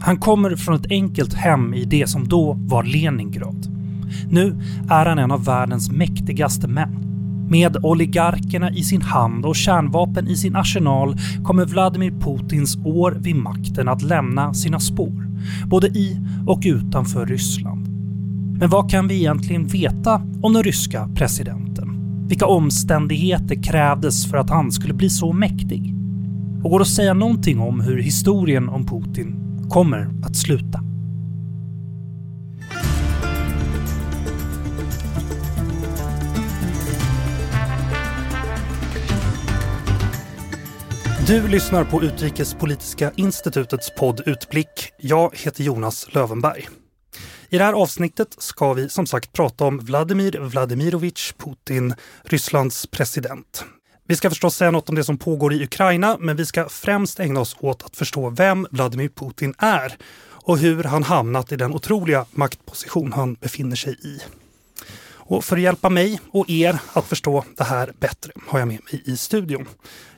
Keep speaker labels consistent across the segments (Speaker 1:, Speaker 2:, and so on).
Speaker 1: Han kommer från ett enkelt hem i det som då var Leningrad. Nu är han en av världens mäktigaste män. Med oligarkerna i sin hand och kärnvapen i sin arsenal kommer Vladimir Putins år vid makten att lämna sina spår, både i och utanför Ryssland. Men vad kan vi egentligen veta om den ryska presidenten? Vilka omständigheter krävdes för att han skulle bli så mäktig? Och går det att säga någonting om hur historien om Putin kommer att sluta? Du lyssnar på Utrikespolitiska institutets podd Utblick. Jag heter Jonas Lövenberg. I det här avsnittet ska vi som sagt prata om Vladimir Vladimirovich Putin, Rysslands president. Vi ska förstås säga något om det som pågår i Ukraina, men vi ska främst ägna oss åt att förstå vem Vladimir Putin är och hur han hamnat i den otroliga maktposition han befinner sig i. Och för att hjälpa mig och er att förstå det här bättre har jag med mig i studion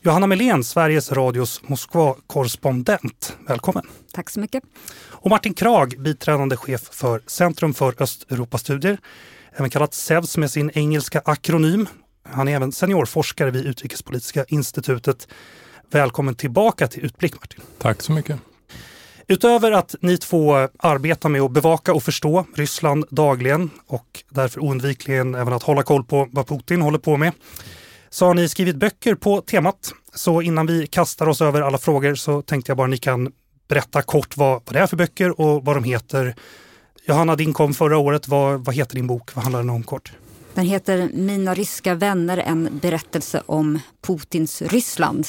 Speaker 1: Johanna Melén, Sveriges Radios Moskva-korrespondent. Välkommen!
Speaker 2: Tack så mycket.
Speaker 1: Och Martin Krag, biträdande chef för Centrum för Östeuropastudier, även kallat SEVS med sin engelska akronym. Han är även seniorforskare vid Utrikespolitiska institutet. Välkommen tillbaka till Utblick Martin.
Speaker 3: Tack så mycket.
Speaker 1: Utöver att ni två arbetar med att bevaka och förstå Ryssland dagligen och därför oundvikligen även att hålla koll på vad Putin håller på med så har ni skrivit böcker på temat. Så innan vi kastar oss över alla frågor så tänkte jag bara ni kan berätta kort vad, vad det är för böcker och vad de heter. Johanna, din kom förra året. Vad, vad heter din bok? Vad handlar den om kort?
Speaker 2: Den heter Mina ryska vänner, en berättelse om Putins Ryssland.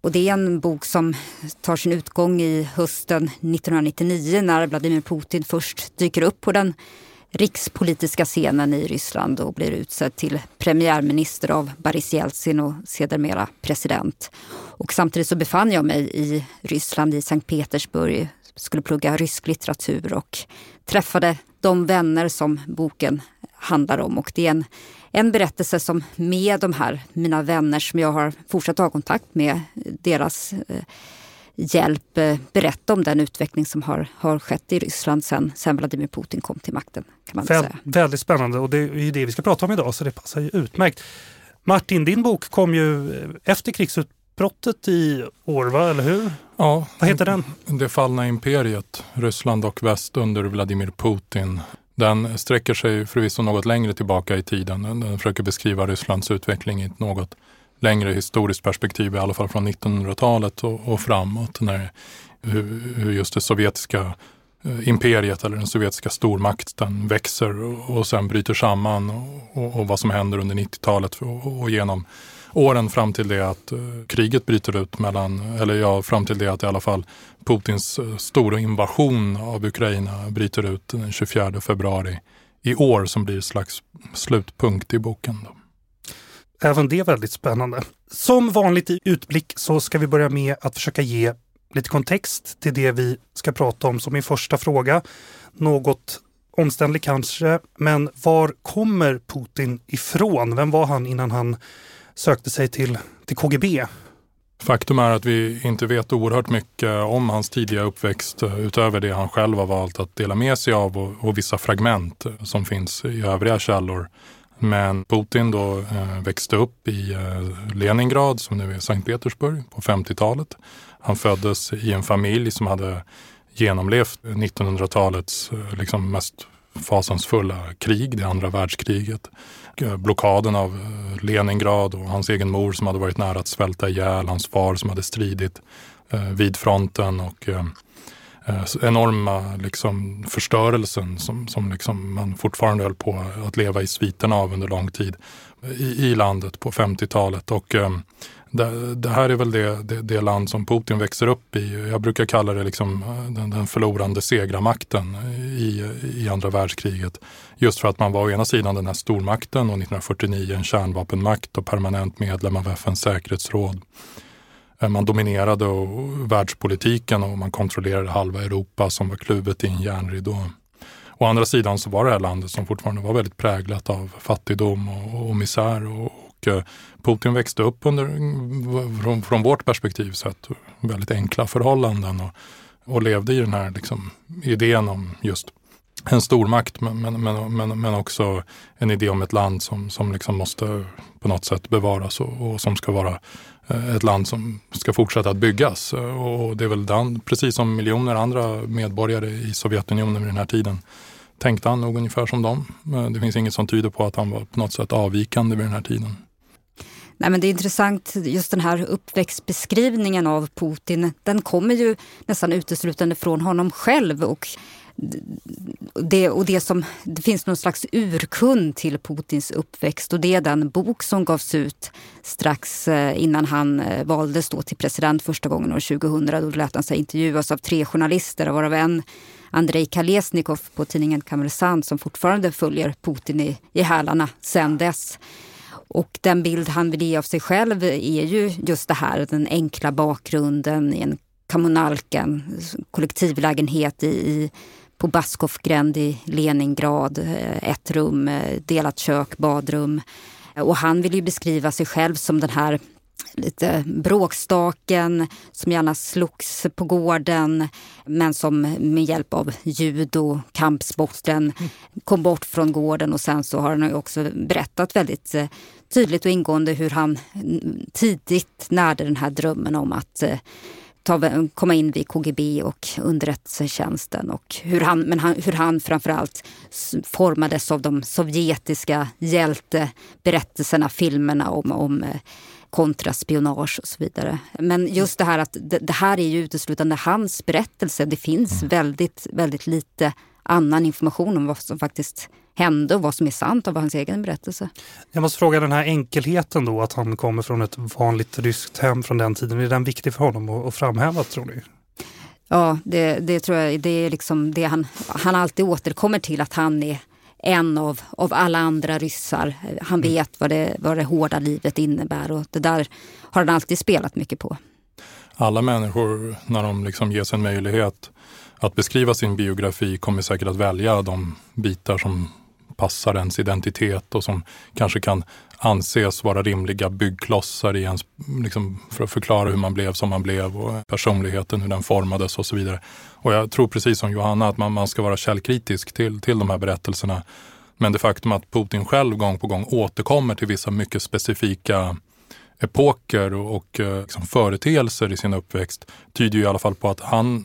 Speaker 2: Och det är en bok som tar sin utgång i hösten 1999 när Vladimir Putin först dyker upp på den rikspolitiska scenen i Ryssland och blir utsedd till premiärminister av Boris Jeltsin och sedermera president. Och samtidigt så befann jag mig i Ryssland, i Sankt Petersburg, skulle plugga rysk litteratur och träffade de vänner som boken handlar om. Och det är en, en berättelse som med de här mina vänner som jag har fortsatt ha kontakt med, deras eh, hjälp eh, berätta om den utveckling som har, har skett i Ryssland sen, sen Vladimir Putin kom till makten. Kan man
Speaker 1: Väl,
Speaker 2: säga.
Speaker 1: Väldigt spännande och det är ju det vi ska prata om idag så det passar ju utmärkt. Martin, din bok kom ju efter krigsutbrottet i år, va? eller hur?
Speaker 3: Ja,
Speaker 1: Vad heter den?
Speaker 3: Det fallna imperiet, Ryssland och väst under Vladimir Putin. Den sträcker sig förvisso något längre tillbaka i tiden. Den försöker beskriva Rysslands utveckling i ett något längre historiskt perspektiv, i alla fall från 1900-talet och, och, framåt. När, hur, hur just det sovjetiska eh, imperiet eller den sovjetiska stormakten växer och, och sen bryter samman och, och, och vad som händer under 90-talet och, och genom åren fram till det att eh, kriget bryter ut mellan, eller ja, fram till det att i alla fall Putins eh, stora invasion av Ukraina bryter ut den 24 februari i år som blir slags slutpunkt i boken. Då.
Speaker 1: Även det är väldigt spännande. Som vanligt i Utblick så ska vi börja med att försöka ge lite kontext till det vi ska prata om som min första fråga. Något omständlig kanske, men var kommer Putin ifrån? Vem var han innan han sökte sig till, till KGB?
Speaker 3: Faktum är att vi inte vet oerhört mycket om hans tidiga uppväxt eh, utöver det han själv har valt att dela med sig av och, och vissa fragment eh, som finns i övriga källor. Men Putin då eh, växte upp i eh, Leningrad som nu är Sankt Petersburg på 50-talet. Han föddes i en familj som hade genomlevt 1900-talets eh, liksom mest fasansfulla krig, det andra världskriget. Eh, blockaden av eh, Leningrad och hans egen mor som hade varit nära att svälta ihjäl, hans far som hade stridit eh, vid fronten och enorma liksom, förstörelsen som, som liksom man fortfarande höll på att leva i sviterna av under lång tid i, i landet på 50-talet. Och det, det, här är väl det, det, det, land som Putin växer upp i. Jag brukar kalla det liksom eh, den, den förlorande segramakten i, i andra världskriget. Just för att man var å ena sidan den här stormakten och 1949 en kärnvapenmakt och permanent medlem av FNs säkerhetsråd. Eh, man dominerade världspolitiken och man kontrollerade halva Europa som var kluvet i en järnridå. Å andra sidan så var det här landet som fortfarande var väldigt präglat av fattigdom och, och misär. Och, och, eh, Putin växte upp under, från, från vårt perspektiv sett, väldigt enkla förhållanden. Och, och levde i den här liksom, idén om just en stormakt men, men, men, men också en idé om ett land som, som liksom måste på något sätt bevaras och, och som ska vara eh, ett land som ska fortsätta att byggas. Och det är väl den, precis som miljoner andra medborgare i Sovjetunionen vid den här tiden tänkte han nog ungefär som dem. Eh, det finns inget som tyder på att han var på något sätt avvikande vid den här tiden.
Speaker 2: Nej, men det är intressant, just den här uppväxtbeskrivningen av Putin, den kommer ju nästan uteslutande från honom själv. Och det, och det, som, det finns någon slags urkund till Putins uppväxt och det är den bok som gavs ut strax eh, innan han eh, valdes då till president första gången år 2000. Då lät han sig intervjuas av tre journalister, varav en Andrei Kalesnikov på tidningen Kommersant som fortfarande följer Putin i, i hälarna sen dess. Och den bild han vill ge av sig själv är ju just det här, den enkla bakgrunden i en kommunalken, kollektivlägenhet i, i på Baskovgränd i Leningrad. Eh, ett rum, eh, delat kök, badrum. Och han vill ju beskriva sig själv som den här lite bråkstaken som gärna slogs på gården men som med hjälp av judo, kampsporten kom bort från gården och sen så har han också berättat väldigt eh, tydligt och ingående hur han tidigt närde den här drömmen om att ta, komma in vid KGB och underrättelsetjänsten. Och hur han, men han, hur han framförallt formades av de sovjetiska hjälteberättelserna, filmerna om, om eh, kontraspionage och så vidare. Men just det här att det, det, här är ju uteslutande hans berättelse. Det finns mm. väldigt, väldigt lite annan information om vad som faktiskt hände och vad som är sant av hans egen berättelse.
Speaker 1: Jag måste fråga den här enkelheten då, att han kommer från ett vanligt ryskt hem från den tiden. Är den viktig för honom att framhäva tror ni?
Speaker 2: Ja, det, det tror jag det är liksom det han, han alltid återkommer till, att han är en av, av alla andra ryssar. Han mm. vet vad det, vad det hårda livet innebär och det där har han alltid spelat mycket på.
Speaker 3: Alla människor, när de liksom ges en möjlighet att beskriva sin biografi, kommer säkert att välja de bitar som passar ens identitet och som kanske kan anses vara rimliga byggklossar i ens, liksom, för att förklara hur man blev som man blev och personligheten, hur den formades och så vidare. Och jag tror precis som Johanna att man, man ska vara källkritisk till, till de här berättelserna. Men det faktum att Putin själv gång på gång återkommer till vissa mycket specifika epoker och, och liksom företeelser i sin uppväxt tyder ju i alla fall på att han,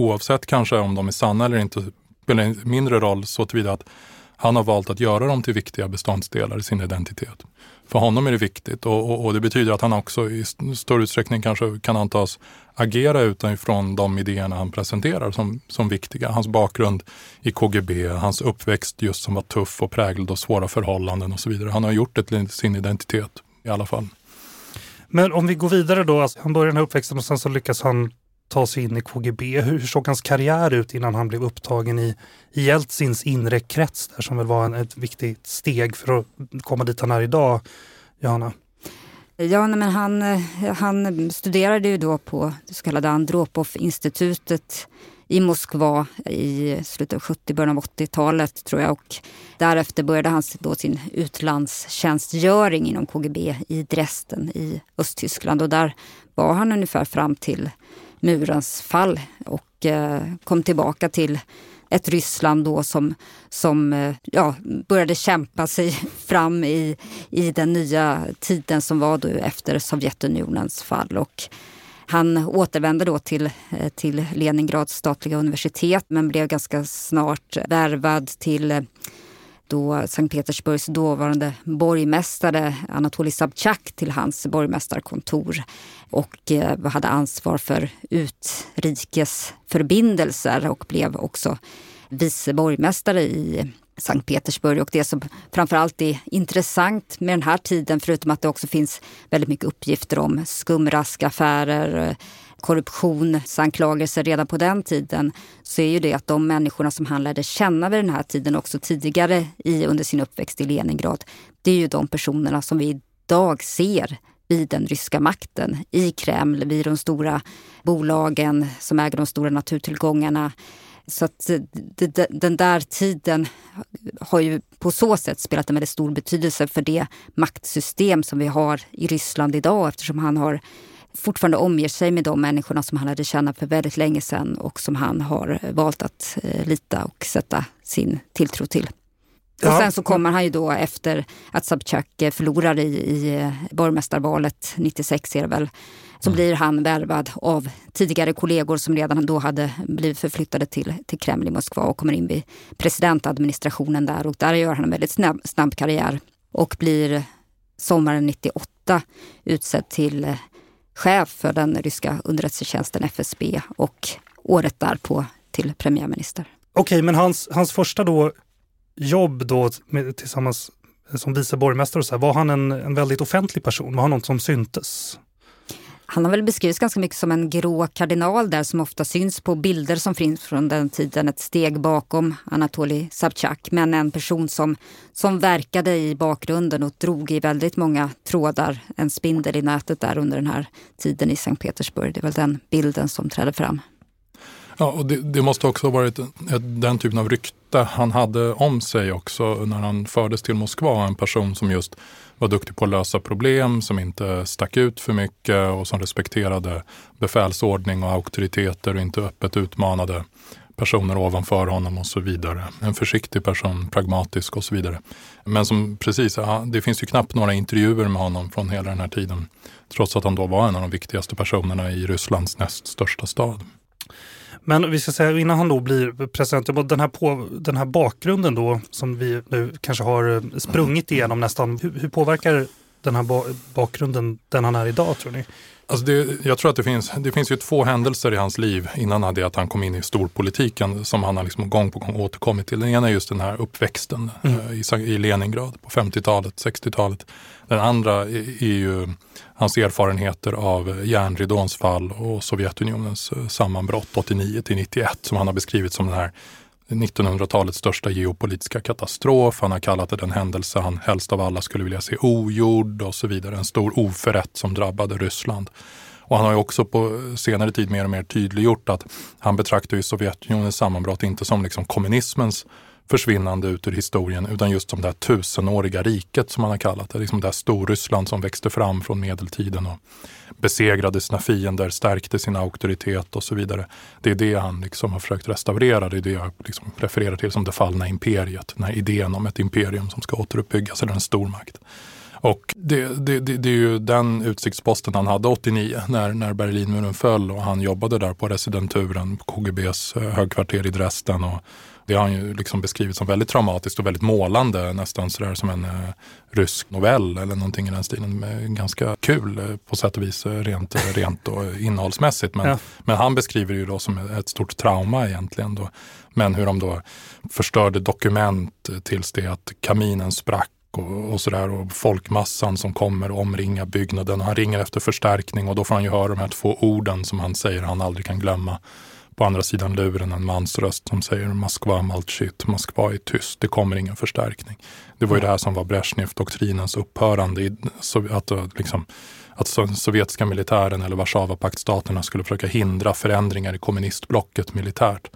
Speaker 3: oavsett kanske om de är sanna eller inte, spelar mindre roll så tillvida att han har valt att göra dem till viktiga beståndsdelar i sin identitet. För honom är det viktigt och, och, och det betyder att han också i större utsträckning kanske kan antas agera utifrån de idéerna han presenterar som, som viktiga. Hans bakgrund i KGB, hans uppväxt just som var tuff och präglad av svåra förhållanden och så vidare. Han har gjort det till sin identitet i alla fall.
Speaker 1: Men om vi går vidare då, alltså, han börjar den här uppväxten och sen så lyckas han ta sig in i KGB. Hur såg hans karriär ut innan han blev upptagen i, i Jeltsins inre krets där som väl var en, ett viktigt steg för att komma dit han är idag, Johanna?
Speaker 2: Ja, men han, han studerade ju då på det så kallade Andropov-institutet i Moskva i slutet av 70 början av 80-talet tror jag. Och därefter började han då sin utlandstjänstgöring inom KGB i Dresden i Östtyskland. Och där var han ungefär fram till murens fall och eh, kom tillbaka till ett Ryssland då som, som eh, ja, började kämpa sig fram i, i den nya tiden som var då efter Sovjetunionens fall. Och han återvände då till, eh, till Leningrads statliga universitet men blev ganska snart värvad till då Sankt Petersburgs dåvarande borgmästare Anatolij Sabchak till hans borgmästarkontor och eh, hade ansvar för utrikesförbindelser och blev också vice borgmästare i Sankt Petersburg. Och det som framförallt är intressant med den här tiden, förutom att det också finns väldigt mycket uppgifter om skumraskaffärer, korruptionsanklagelser redan på den tiden så är ju det att de människorna som han lärde känna vid den här tiden också tidigare i, under sin uppväxt i Leningrad, det är ju de personerna som vi idag ser vid den ryska makten, i Kreml, vid de stora bolagen som äger de stora naturtillgångarna. Så att eh, den där tiden har ju på så sätt spelat en väldigt stor betydelse för det maktsystem som vi har i Ryssland idag eftersom han har fortfarande omger sig med de människorna som han hade tjänat för väldigt länge sedan och som han har valt att eh, lita och sätta sin tilltro till. Och sen så kommer han ju då efter att Sobchak eh, förlorar i, i eh, borgmästarvalet 96 är det väl, så mm. blir han värvad av tidigare kollegor som redan då hade blivit förflyttade till, till Kreml i Moskva och kommer in vid presidentadministrationen där och där gör han en väldigt snabb, snabb karriär och blir sommaren 98 utsedd till chef för den ryska underrättelsetjänsten FSB och året därpå till premiärminister.
Speaker 1: Okej, okay, men hans, hans första då jobb då med, tillsammans som vice borgmästare, och så här, var han en, en väldigt offentlig person? Var han någon som syntes?
Speaker 2: Han har väl beskrivits ganska mycket som en grå kardinal där som ofta syns på bilder som finns från den tiden. Ett steg bakom Anatolij Sabchak. Men en person som, som verkade i bakgrunden och drog i väldigt många trådar. En spindel i nätet där under den här tiden i Sankt Petersburg. Det är väl den bilden som trädde fram.
Speaker 3: Ja, och det, det måste också ha varit ett, den typen av rykte han hade om sig också när han fördes till Moskva. En person som just var duktig på att lösa problem, som inte stack ut för mycket och som respekterade befälsordning och auktoriteter och inte öppet utmanade personer ovanför honom och så vidare. En försiktig person, pragmatisk och så vidare. Men som precis, det finns ju knappt några intervjuer med honom från hela den här tiden. Trots att han då var en av de viktigaste personerna i Rysslands näst största stad.
Speaker 1: Men vi ska säga innan han då blir president, den här, på, den här bakgrunden då som vi nu kanske har eh, sprungit igenom nästan. Hur, hur påverkar den här ba bakgrunden den han är idag tror ni?
Speaker 3: Alltså det, jag tror att det finns, det finns ju två händelser i hans liv innan det att han kom in i storpolitiken som han har liksom gång på gång återkommit till. Den ena är just den här uppväxten mm. Eh, i, i Leningrad på 50-talet, 60-talet. Den andra är, är ju hans erfarenheter av järnridåns fall och Sovjetunionens eh, sammanbrott 89 till 91 som han har beskrivit som den här 1900-talets största geopolitiska katastrof. Han har kallat det den händelse han helst av alla skulle vilja se ogjord och så vidare. En stor oförrätt som drabbade Ryssland. Och han har ju också på senare tid mer och mer tydliggjort att han betraktar ju Sovjetunionens sammanbrott inte som liksom kommunismens försvinnande ut ur historien utan just som det här tusenåriga riket som man har kallat det. Liksom det här Storryssland som växte fram från medeltiden och besegrade sina fiender, stärkte sin auktoritet och så vidare. Det är det han liksom har försökt restaurera. Det är det jag liksom refererar till som det fallna imperiet. Den här idén om ett imperium som ska återuppbyggas, eller en stormakt. Och det, det, det, det, är ju den utsiktsposten han hade 89 när, när Berlinmuren föll och han jobbade där på residenturen på KGBs eh, högkvarter i Dresden och det har han ju liksom beskrivit som väldigt traumatiskt och väldigt målande, nästan sådär som en eh, rysk novell eller någonting i den stilen. Ganska kul eh, på sätt och vis eh, rent, eh, rent och innehållsmässigt. Men, ja. men han beskriver det ju då som ett stort trauma egentligen. Då. Men hur de då förstörde dokument tills det att kaminen sprack och, och sådär och folkmassan som kommer och omringar byggnaden. Och han ringer efter förstärkning och då får han ju höra de här två orden som han säger han aldrig kan glömma på andra sidan luren en mans röst som säger Moskva malchit, Moskva är tyst, det kommer ingen förstärkning. Det var ju det här som var Brezhnev-doktrinens upphörande. I, att, eh, liksom, att sovjetiska militären eller Warszawapaktstaterna skulle försöka hindra förändringar i kommunistblocket militärt.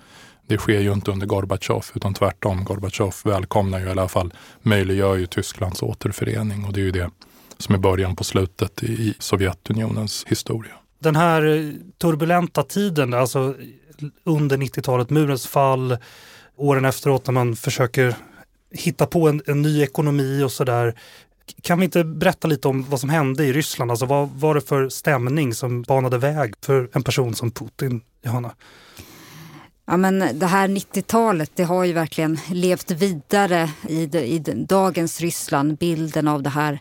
Speaker 3: Det sker ju inte under Gorbatjov utan tvärtom. Gorbatjov välkomnar ju i alla fall, möjliggör ju Tysklands återförening och det är ju det som är början på slutet i Sovjetunionens historia.
Speaker 1: Den här eh, turbulenta tiden, alltså under 90-talet, murens fall, åren efteråt när man försöker hitta på en, en ny ekonomi och sådär. Kan vi inte berätta lite om vad som hände i Ryssland? Alltså vad var det för stämning som banade väg för en person som Putin, Johanna?
Speaker 2: Ja, men det här 90-talet det har ju verkligen levt vidare i, de, i dagens Ryssland. Bilden av det här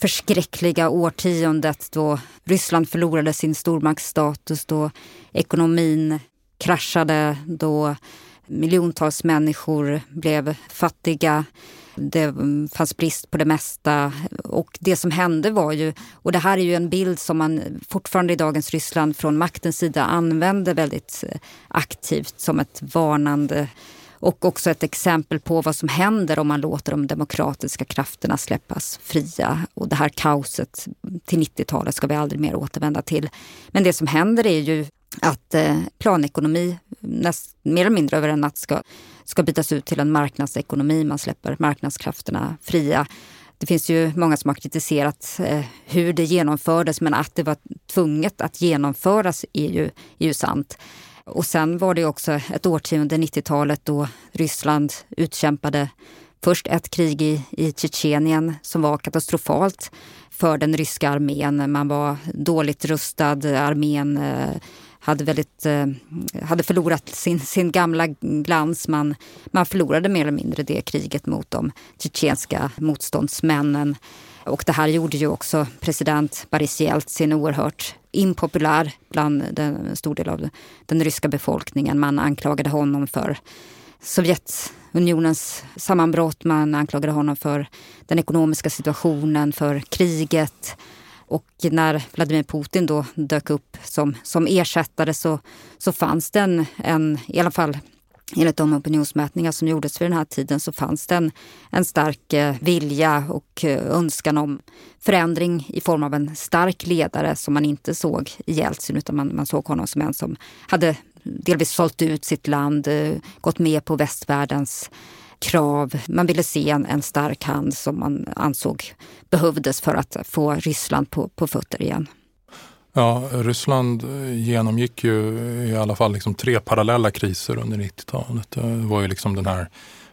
Speaker 2: förskräckliga årtiondet då Ryssland förlorade sin stormaktsstatus, då ekonomin kraschade, då miljontals människor blev fattiga. Det fanns brist på det mesta och det som hände var ju, och det här är ju en bild som man fortfarande i dagens Ryssland från maktens sida använder väldigt eh, aktivt som ett varnande och också ett exempel på vad som händer om man låter de demokratiska krafterna släppas fria. Och det här kaoset till 90-talet ska vi aldrig mer återvända till. Men det som händer är ju att eh, planekonomi näst, mer eller mindre över en natt ska, ska bytas ut till en marknadsekonomi. Man släpper marknadskrafterna fria. det finns ju många som har kritiserat eh, hur det genomfördes men att det var tvunget att genomföras är ju, är ju sant. Och sen var det också ett årtionde, 90-talet, då Ryssland utkämpade först ett krig i, i Tjetjenien som var katastrofalt för den ryska armén. Man var dåligt rustad, armén eh, hade, väldigt, eh, hade förlorat sin, sin gamla glans. Man, man förlorade mer eller mindre det kriget mot de tjetjenska motståndsmännen. Och det här gjorde ju också president Boris Jeltsin oerhört impopulär bland den, en stor del av den ryska befolkningen. Man anklagade honom för Sovjetunionens sammanbrott. Man anklagade honom för den ekonomiska situationen, för kriget. Och när Vladimir Putin då dök upp som, som ersättare så, så fanns det en, en, i alla fall enligt de opinionsmätningar som gjordes vid den här tiden så fanns det en, en stark eh, vilja och eh, önskan om förändring i form av en stark ledare som man inte såg i Jeltsin utan man, man såg honom som en som hade delvis sålt ut sitt land, eh, gått med på västvärldens krav. Man ville se en, en stark hand som man ansåg behövdes för att få Ryssland på, på fötter igen.
Speaker 3: Ja, Ryssland genomgick ju i alla fall liksom tre parallella kriser under 90-talet. Det var ju liksom den här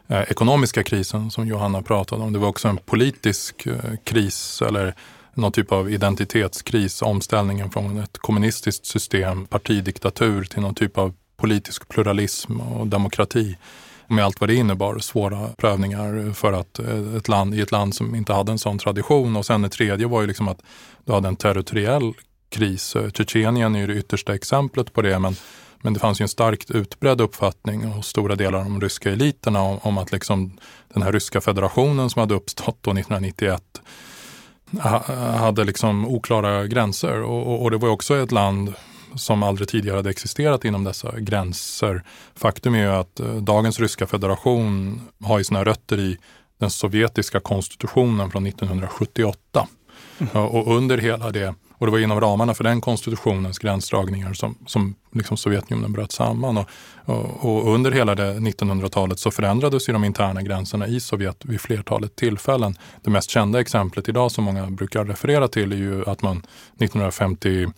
Speaker 3: eh, ekonomiska krisen som Johanna pratade om. Det var också en politisk eh, kris eller någon typ av identitetskris, omställningen från ett kommunistiskt system, partidiktatur till någon typ av politisk pluralism och demokrati med allt vad det innebar, svåra prövningar för att eh, ett land, i ett land som inte hade en sån tradition. Och sen det tredje var ju liksom att du hade en territoriell kris. Eh, Tjetjenien är ju det yttersta exemplet på det. Men, men det fanns ju en starkt utbredd uppfattning hos stora delar av de ryska eliterna om, om att liksom den här ryska federationen som hade uppstått då 1991 hade liksom oklara gränser. Och, och, och det var också ett land som aldrig tidigare hade existerat inom dessa gränser. Faktum är ju att eh, dagens ryska federation har ju sina rötter i den sovjetiska konstitutionen från 1978. Mm. Och under hela det, och det var inom ramarna för den konstitutionens gränsdragningar som, som liksom Sovjetunionen bröt samman. Och, och, och under hela det 1900-talet så förändrades ju de interna gränserna i Sovjet vid flertalet tillfällen. Det mest kända exemplet idag som många brukar referera till är ju att man 1950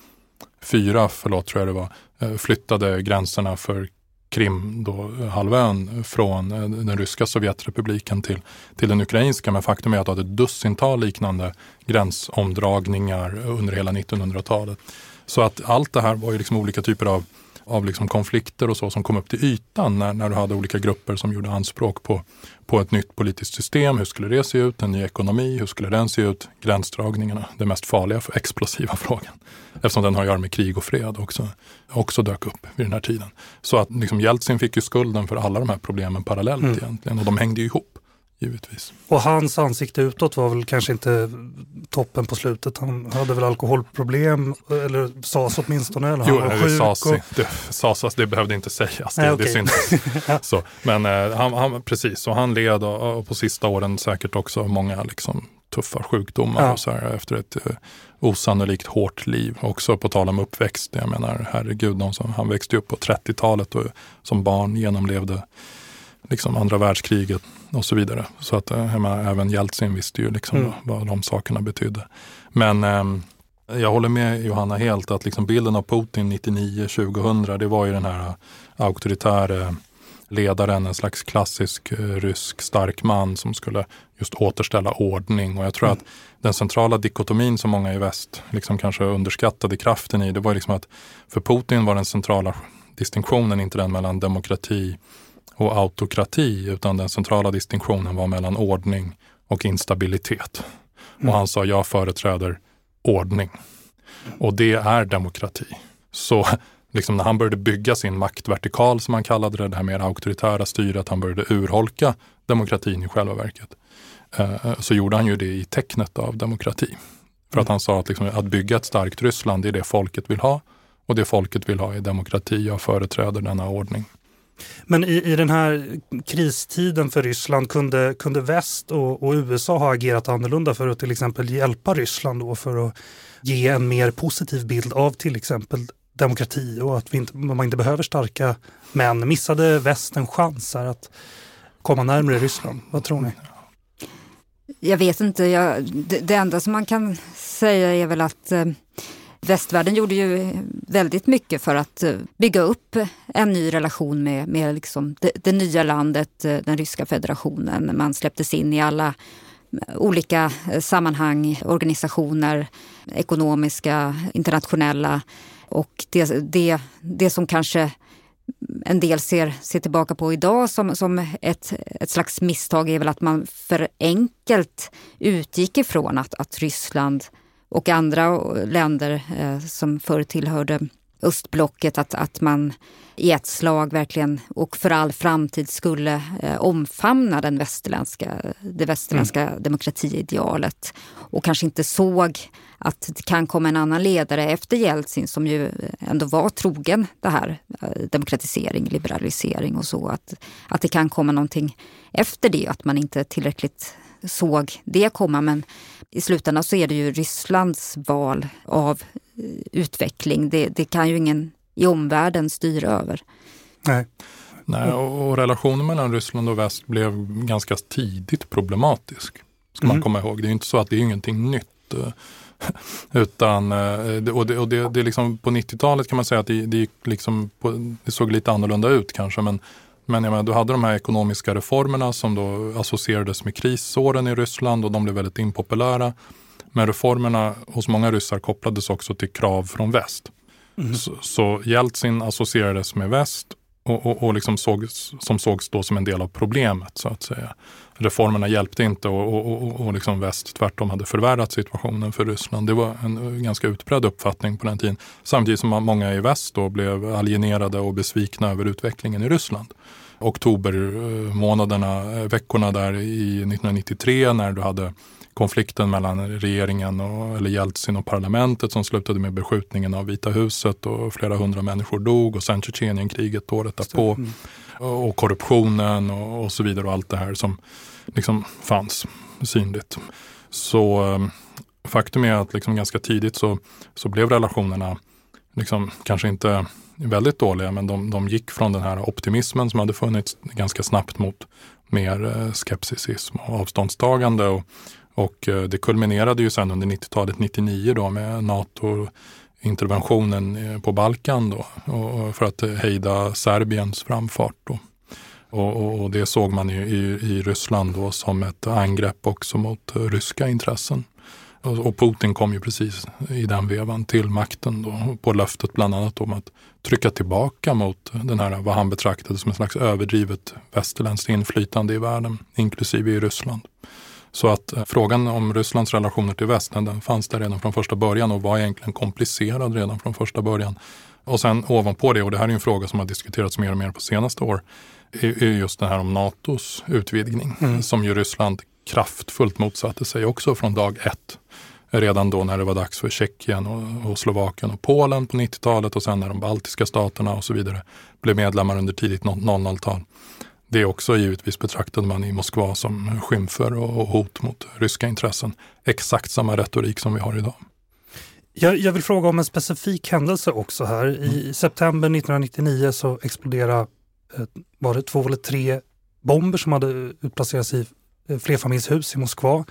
Speaker 3: fyra, förlåt tror jag det var, eh, flyttade gränserna för Krim, då, eh, halvön, från eh, den ryska Sovjetrepubliken till, till den ukrainska. Men faktum är att det hade ett dussintal liknande gränsomdragningar under hela 1900-talet. Så att allt det här var ju liksom olika typer av av liksom konflikter och så som kom upp till ytan när, när du hade olika grupper som gjorde anspråk på, på ett nytt politiskt system. Hur skulle det se ut? En ny ekonomi? Hur skulle den se ut? Gränsdragningarna, det mest farliga för explosiva frågan. Eftersom den har att göra med krig och fred också, också dök upp vid den här tiden. Så att liksom Jeltsin fick ju skulden för alla de här problemen parallellt mm. egentligen och de hängde ju ihop givetvis.
Speaker 1: Och hans ansikte utåt var väl kanske inte toppen på slutet. Han hade väl alkoholproblem, eller sades åtminstone. Eller
Speaker 3: jo, han var det sades, och... det, sades, det behövde inte sägas. Det, Nej, okay. det syntes. så, men eh, han, han, precis, så han led och, och, på sista åren säkert också många liksom, tuffa sjukdomar ja. och så här, efter ett eh, osannolikt hårt liv. Också på tal om uppväxt. Jag menar, herregud, de som, han växte upp på 30-talet och som barn genomlevde liksom andra världskriget och så vidare. Så att eh, menar, även Jeltsin visste ju liksom mm. vad, de sakerna betydde. Men eh, jag håller med Johanna helt att liksom bilden av Putin 99-2000 det var ju den här auktoritära ledaren, en slags klassisk eh, rysk stark man som skulle just återställa ordning. Och jag tror mm. att den centrala dikotomin som många i väst liksom kanske underskattade kraften i, det var liksom att för Putin var den centrala distinktionen inte den mellan demokrati och autokrati utan den centrala distinktionen var mellan ordning och instabilitet. Mm. Och han sa, jag företräder ordning. Och det är demokrati. Så liksom när han började bygga sin maktvertikal som han kallade det, det här mer auktoritära styret, han började urholka demokratin i själva verket. Eh, så gjorde han ju det i tecknet av demokrati. För att mm. han sa att liksom, att bygga ett starkt Ryssland, det är det folket vill ha. Och det folket vill ha är demokrati, jag företräder denna ordning.
Speaker 1: Men i, i den här kristiden för Ryssland kunde, kunde väst och, och, USA ha agerat annorlunda för att till exempel hjälpa Ryssland då för att ge en mer positiv bild av till exempel demokrati och att vi inte, man inte behöver starka män. Missade väst en chans här att komma närmare Ryssland? Vad tror ni?
Speaker 2: Jag vet inte. Jag, det, det, enda som man kan säga är väl att eh, västvärlden gjorde ju väldigt mycket för att eh, bygga upp en ny relation med, med liksom det, det nya landet, eh, den ryska federationen. Man släpptes in i alla eh, olika sammanhang, organisationer, ekonomiska, internationella. Och det, det, det som kanske en del ser, ser tillbaka på idag som, som ett, ett slags misstag är väl att man för enkelt utgick ifrån att, att Ryssland och andra länder eh, som förr tillhörde östblocket, att, att man i ett slag verkligen och för all framtid skulle eh, omfamna den västerländska, det västerländska mm. demokratiidealet och kanske inte såg att det kan komma en annan ledare efter Jeltsin som ju ändå var trogen det här eh, demokratisering, liberalisering och så. Att, att det kan komma någonting efter det, att man inte tillräckligt såg det komma. Men i slutändan så är det ju Rysslands val av eh, utveckling. Det, det kan ju ingen i omvärlden styra över.
Speaker 3: Nej. Nej, och relationen mellan Ryssland och väst blev ganska tidigt problematisk. Ska mm. man komma ihåg. Det är inte så att det är ingenting nytt. Eh, utan, eh, och det, och det, det liksom, på 90-talet kan man säga att det, det, liksom på, det såg lite annorlunda ut kanske. Men, men jag menar, du hade de här ekonomiska reformerna som då associerades med krisåren i Ryssland och de blev väldigt impopulära. Men reformerna hos många ryssar kopplades också till krav från väst. Mm. Så, så Jeltsin associerades med väst och, och, och liksom sågs, som sågs då som en del av problemet så att säga. Reformerna hjälpte inte och, och, och liksom väst tvärtom hade förvärrat situationen för Ryssland. Det var en eh, ganska utbredd uppfattning på den tiden. Samtidigt som många i väst då blev alienerade och besvikna över utvecklingen i Ryssland. Oktobermånaderna, eh, eh, veckorna där i 1993 när du hade konflikten mellan regeringen, och, eller Jeltsin och parlamentet som slutade med beskjutningen av Vita huset och flera hundra människor dog och sen Tjetjenienkriget året därpå. Mm. Och korruptionen och, och, så vidare och allt det här som liksom fanns synligt. Så ehm, faktum är att liksom ganska tidigt så, så blev relationerna liksom, kanske inte väldigt dåliga, men de, de gick från den här optimismen som hade funnits ganska snabbt mot mer eh, skepticism och avståndstagande. Och, och eh, det kulminerade ju sen under 90-talet, 99 då med NATO-interventionen eh, på Balkan då, för att hejda Serbiens framfart. Då. Och, och, det såg man i, i, i Ryssland då som ett angrepp också mot ryska intressen. Och Putin kom ju precis i den vevan till makten då, på löftet bland annat om att trycka tillbaka mot den här, vad han betraktade som ett slags överdrivet västerländskt inflytande i världen, inklusive i Ryssland. Så att eh, frågan om Rysslands relationer till väst, den fanns där redan från första början och var egentligen komplicerad redan från första början. Och sen ovanpå det, och det här är en fråga som har diskuterats mer och mer på senaste år, är just det här om NATOs utvidgning mm. som ju Ryssland kraftfullt motsatte sig också från dag ett. Redan då när det var dags för Tjeckien och, och Slovakien och Polen på 90-talet och sen när de baltiska staterna och så vidare blev medlemmar under tidigt 00-tal. Det också givetvis betraktade man i Moskva som skymfer och hot mot ryska intressen. Exakt samma retorik som vi har idag.
Speaker 1: Jag, jag vill fråga om en specifik händelse också här. I mm. september 1999 så exploderade eh, var det två eller tre bomber som hade utplacerats i eh, flerfamiljshus i Moskva.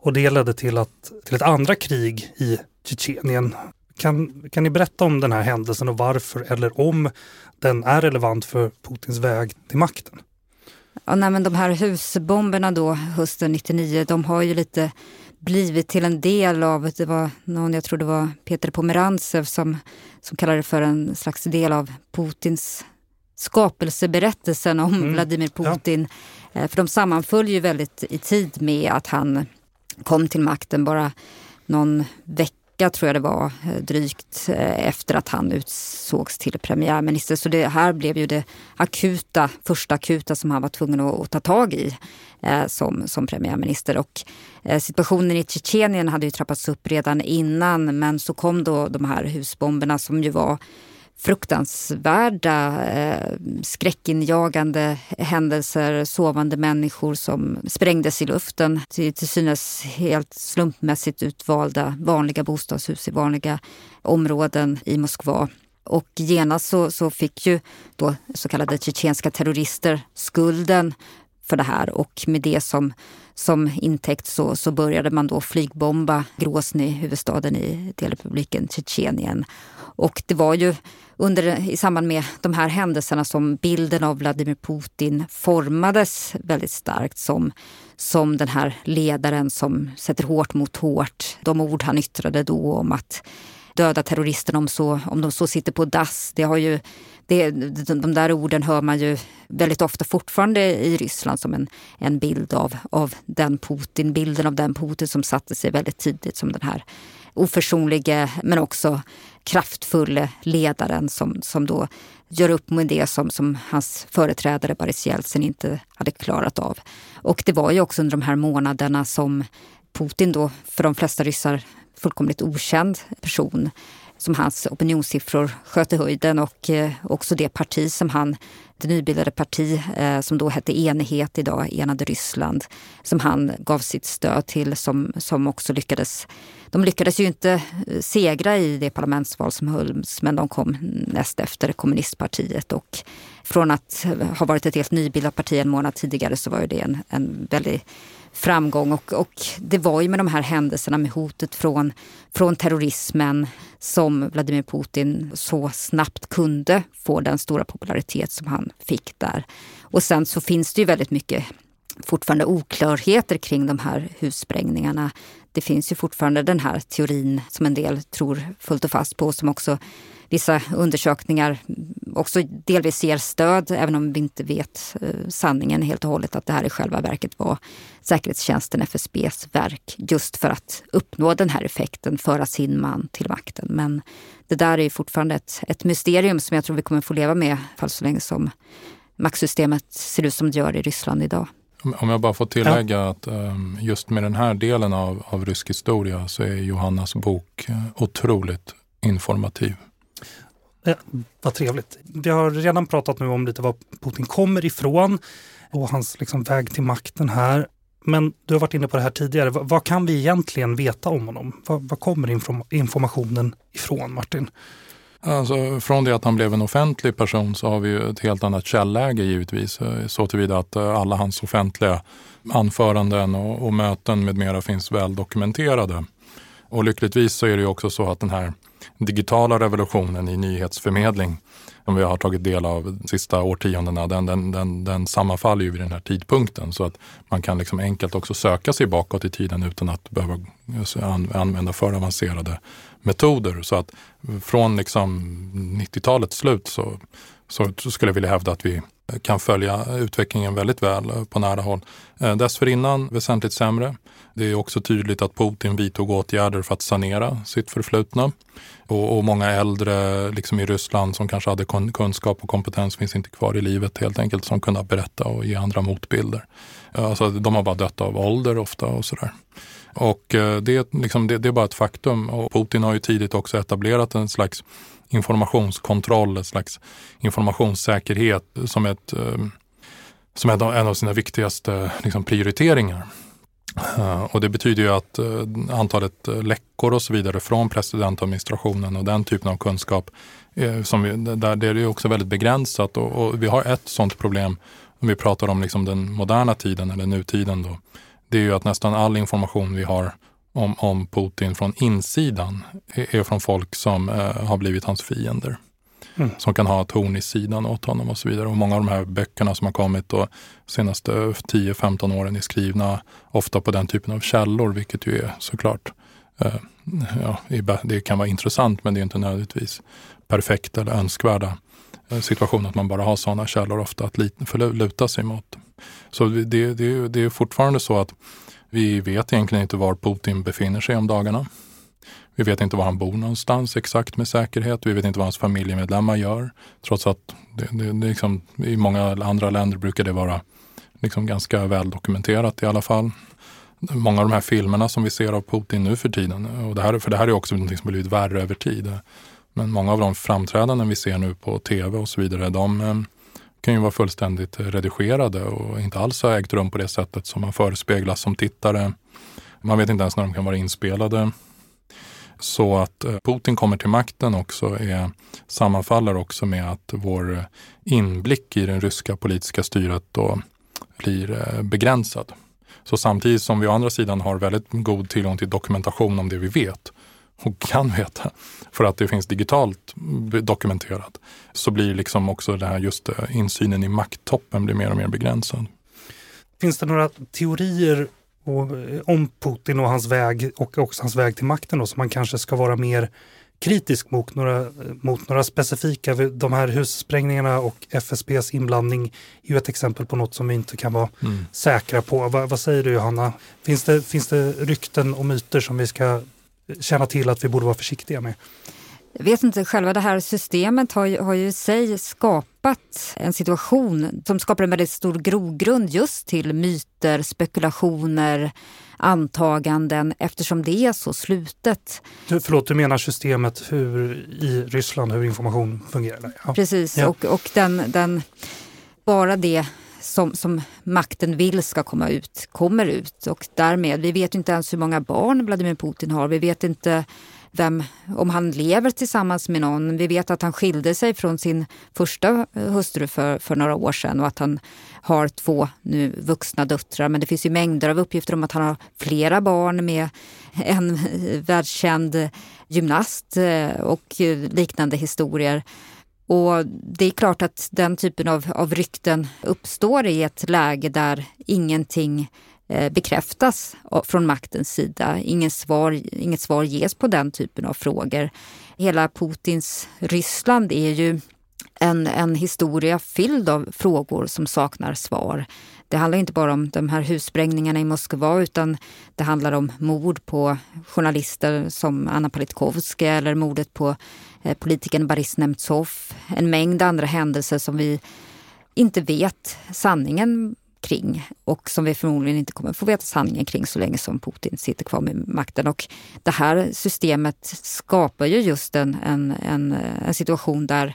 Speaker 1: Och det ledde till, att, till ett andra krig i Tjetjenien. Kan, kan ni berätta om den här händelsen och varför eller om den är relevant för Putins väg till makten?
Speaker 2: Ja, nej, men de här husbomberna då hösten 99, de har ju lite blivit till en del av, det var någon, jag tror det var Peter Pomerantsev som, som kallade det för en slags del av Putins skapelseberättelsen om mm. Vladimir Putin. Ja. Eh, för de sammanföll ju väldigt i tid med att han kom till makten bara någon vecka vecka tror jag det var eh, drygt eh, efter att han utsågs till premiärminister. Så det här blev ju det akuta, första akuta som han var tvungen att, att ta tag i eh, som, som premiärminister. Och eh, situationen i Tjetjenien hade ju trappats upp redan innan men så kom då de här husbomberna som ju var fruktansvärda, eh, skräckinjagande händelser, sovande människor som sprängdes i luften till, till synes helt slumpmässigt utvalda vanliga bostadshus i vanliga områden i Moskva. Och genast så, så fick ju då så kallade tjetjenska terrorister skulden för det här och med det som, som intäkt så, så började man då flygbomba Grozny, huvudstaden i delrepubliken Tjetjenien. Och det var ju under, i samband med de här händelserna som bilden av Vladimir Putin formades väldigt starkt som, som den här ledaren som sätter hårt mot hårt. De ord han yttrade då om att döda terroristerna om, så, om de så sitter på dass. Det har ju, det, de där orden hör man ju väldigt ofta fortfarande i Ryssland som en, en bild av, av den Putin, bilden av den Putin som satte sig väldigt tidigt som den här oförsonlige men också kraftfulle ledaren som, som då gör upp med det som, som hans företrädare Boris Jeltsin inte hade klarat av. Och det var ju också under de här månaderna som Putin då, för de flesta ryssar fullkomligt okänd person, som hans opinionssiffror sköt i höjden och eh, också det parti som han, det nybildade parti eh, som då hette Enighet idag, Enade Ryssland, som han gav sitt stöd till som, som också lyckades. De lyckades ju inte eh, segra i det parlamentsval som hölls men de kom näst efter kommunistpartiet och från att ha varit ett helt nybildat parti en månad tidigare så var det en, en väldigt framgång och, och det var ju med de här händelserna med hotet från, från terrorismen som Vladimir Putin så snabbt kunde få den stora popularitet som han fick där. Och sen så finns det ju väldigt mycket fortfarande oklarheter kring de här hussprängningarna. Det finns ju fortfarande den här teorin som en del tror fullt och fast på som också vissa undersökningar också delvis ger stöd, även om vi inte vet eh, sanningen helt och hållet, att det här i själva verket var säkerhetstjänsten FSBs verk just för att uppnå den här effekten, föra sin man till makten. Men det där är fortfarande ett, ett mysterium som jag tror vi kommer få leva med fall så länge som maktsystemet ser ut som det gör i Ryssland idag.
Speaker 3: Om jag bara får tillägga ja. att um, just med den här delen av, av rysk historia så är Johannas bok uh, otroligt informativ.
Speaker 1: Ja, vad trevligt. Vi har redan pratat nu om lite var Putin kommer ifrån och hans liksom väg till makten här. Men du har varit inne på det här tidigare. Vad, vad kan vi egentligen veta om honom? Vad kommer informationen ifrån, Martin?
Speaker 3: Alltså, från det att han blev en offentlig person så har vi ett helt annat källäge givetvis. Eh, så tillvida att eh, alla hans offentliga anföranden och, och möten med mera finns väl dokumenterade. Och lyckligtvis så är det ju också så att den här digitala revolutionen i nyhetsförmedling som vi har tagit del av de sista årtiondena, den, den, den, den sammanfaller ju vid den här tidpunkten. Så att man kan liksom enkelt också söka sig bakåt i tiden utan att behöva eh, använda för avancerade metoder. Så att från liksom 90-talets slut så, så skulle jag vilja hävda att vi kan följa utvecklingen väldigt väl på nära håll. Eh, dessförinnan väsentligt sämre. Det är också tydligt att Putin vidtog åtgärder för att sanera sitt förflutna. Och, och många äldre liksom i Ryssland som kanske hade kunskap och kompetens finns inte kvar i livet helt enkelt som kunde berätta och ge andra motbilder. Eh, alltså, de har bara dött av ålder ofta och sådär. Och eh, det, liksom, det, det är bara ett faktum. Och Putin har ju tidigt också etablerat en slags informationskontroll, en slags informationssäkerhet som, ett, eh, som är en av sina viktigaste liksom, prioriteringar. Eh, och det betyder ju att eh, antalet eh, läckor och så vidare från presidentadministrationen och den typen av kunskap, som vi, där, det är också väldigt begränsat. Och, och, vi har ett sådant problem om vi pratar om liksom den moderna tiden eller nutiden. Då, det är ju att nästan all information vi har om, om Putin från insidan är, är från folk som har blivit hans fiender. Mm. Som kan ha ett horn i sidan åt honom och så vidare. Och många av de här böckerna som har kommit de senaste 10-15 åren är skrivna ofta på den typen av källor, vilket ju är såklart eh, ja, det kan vara intressant men det är inte nödvändigtvis perfekt eller önskvärda eh, situation att man bara har sådana källor ofta att luta sig mot. Så det, det, det är fortfarande så att vi vet egentligen inte var Putin befinner sig om dagarna. Vi vet inte var han bor någonstans exakt med säkerhet. Vi vet inte vad hans familjemedlemmar gör. Trots att det, det, det liksom, i många andra länder brukar det vara liksom ganska väl dokumenterat i alla fall. Många av de här filmerna som vi ser av Putin nu för tiden, och det här, för det här är också något som blivit värre över tid. Men många av de framträdanden vi ser nu på tv och så vidare, de eh, kan ju vara fullständigt redigerade och inte alls ha ägt rum på det sättet som man förespeglas som tittare. Man vet inte ens när de kan vara inspelade. Så att eh, Putin kommer till makten också är, sammanfaller också med att vår eh, inblick i det ryska politiska styret då blir eh, begränsad. Så samtidigt som vi å andra sidan har väldigt god tillgång till dokumentation om det vi vet och kan veta för att det finns digitalt dokumenterat så blir liksom också det här just insynen i makttoppen blir mer och mer begränsad.
Speaker 1: Finns det några teorier om Putin och hans väg och också hans väg till makten då, som man kanske ska vara mer kritisk mot några, mot några specifika. De här hussprängningarna och FSBs inblandning är ju ett exempel på något som vi inte kan vara mm. säkra på. Va, vad säger du Johanna? Finns det, finns det rykten och myter som vi ska känna till att vi borde vara försiktiga med?
Speaker 2: Jag vet inte, själva det här systemet har ju, har ju i sig skapat en situation som skapar en väldigt stor grogrund just till myter, spekulationer, antaganden eftersom det är så slutet.
Speaker 1: Du, förlåt, du menar systemet hur, i Ryssland, hur information fungerar?
Speaker 2: Ja. Precis, ja. och, och den, den, bara det som, som makten vill ska komma ut, kommer ut. Och därmed, vi vet inte ens hur många barn Vladimir Putin har. Vi vet inte vem, om han lever tillsammans med någon. Vi vet att han skilde sig från sin första hustru för, för några år sedan och att han har två nu vuxna döttrar. Men det finns ju mängder av uppgifter om att han har flera barn med en världskänd gymnast eh, och liknande historier. Och det är klart att den typen av, av rykten uppstår i ett läge där ingenting Eh, bekräftas från maktens sida. Inget svar, inget svar ges på den typen av frågor. Hela Putins Ryssland är ju en, en historia fylld av frågor som saknar svar. Det handlar inte bara om de här hussprängningarna i Moskva utan det handlar om mord på journalister som Anna Politkovskaja eller mordet på eh, politikern Boris Nemtsov. En mängd andra händelser som vi inte vet sanningen kring och som vi förmodligen inte kommer få veta sanningen kring så länge som Putin sitter kvar med makten. Och det här systemet skapar ju just en, en, en, en situation där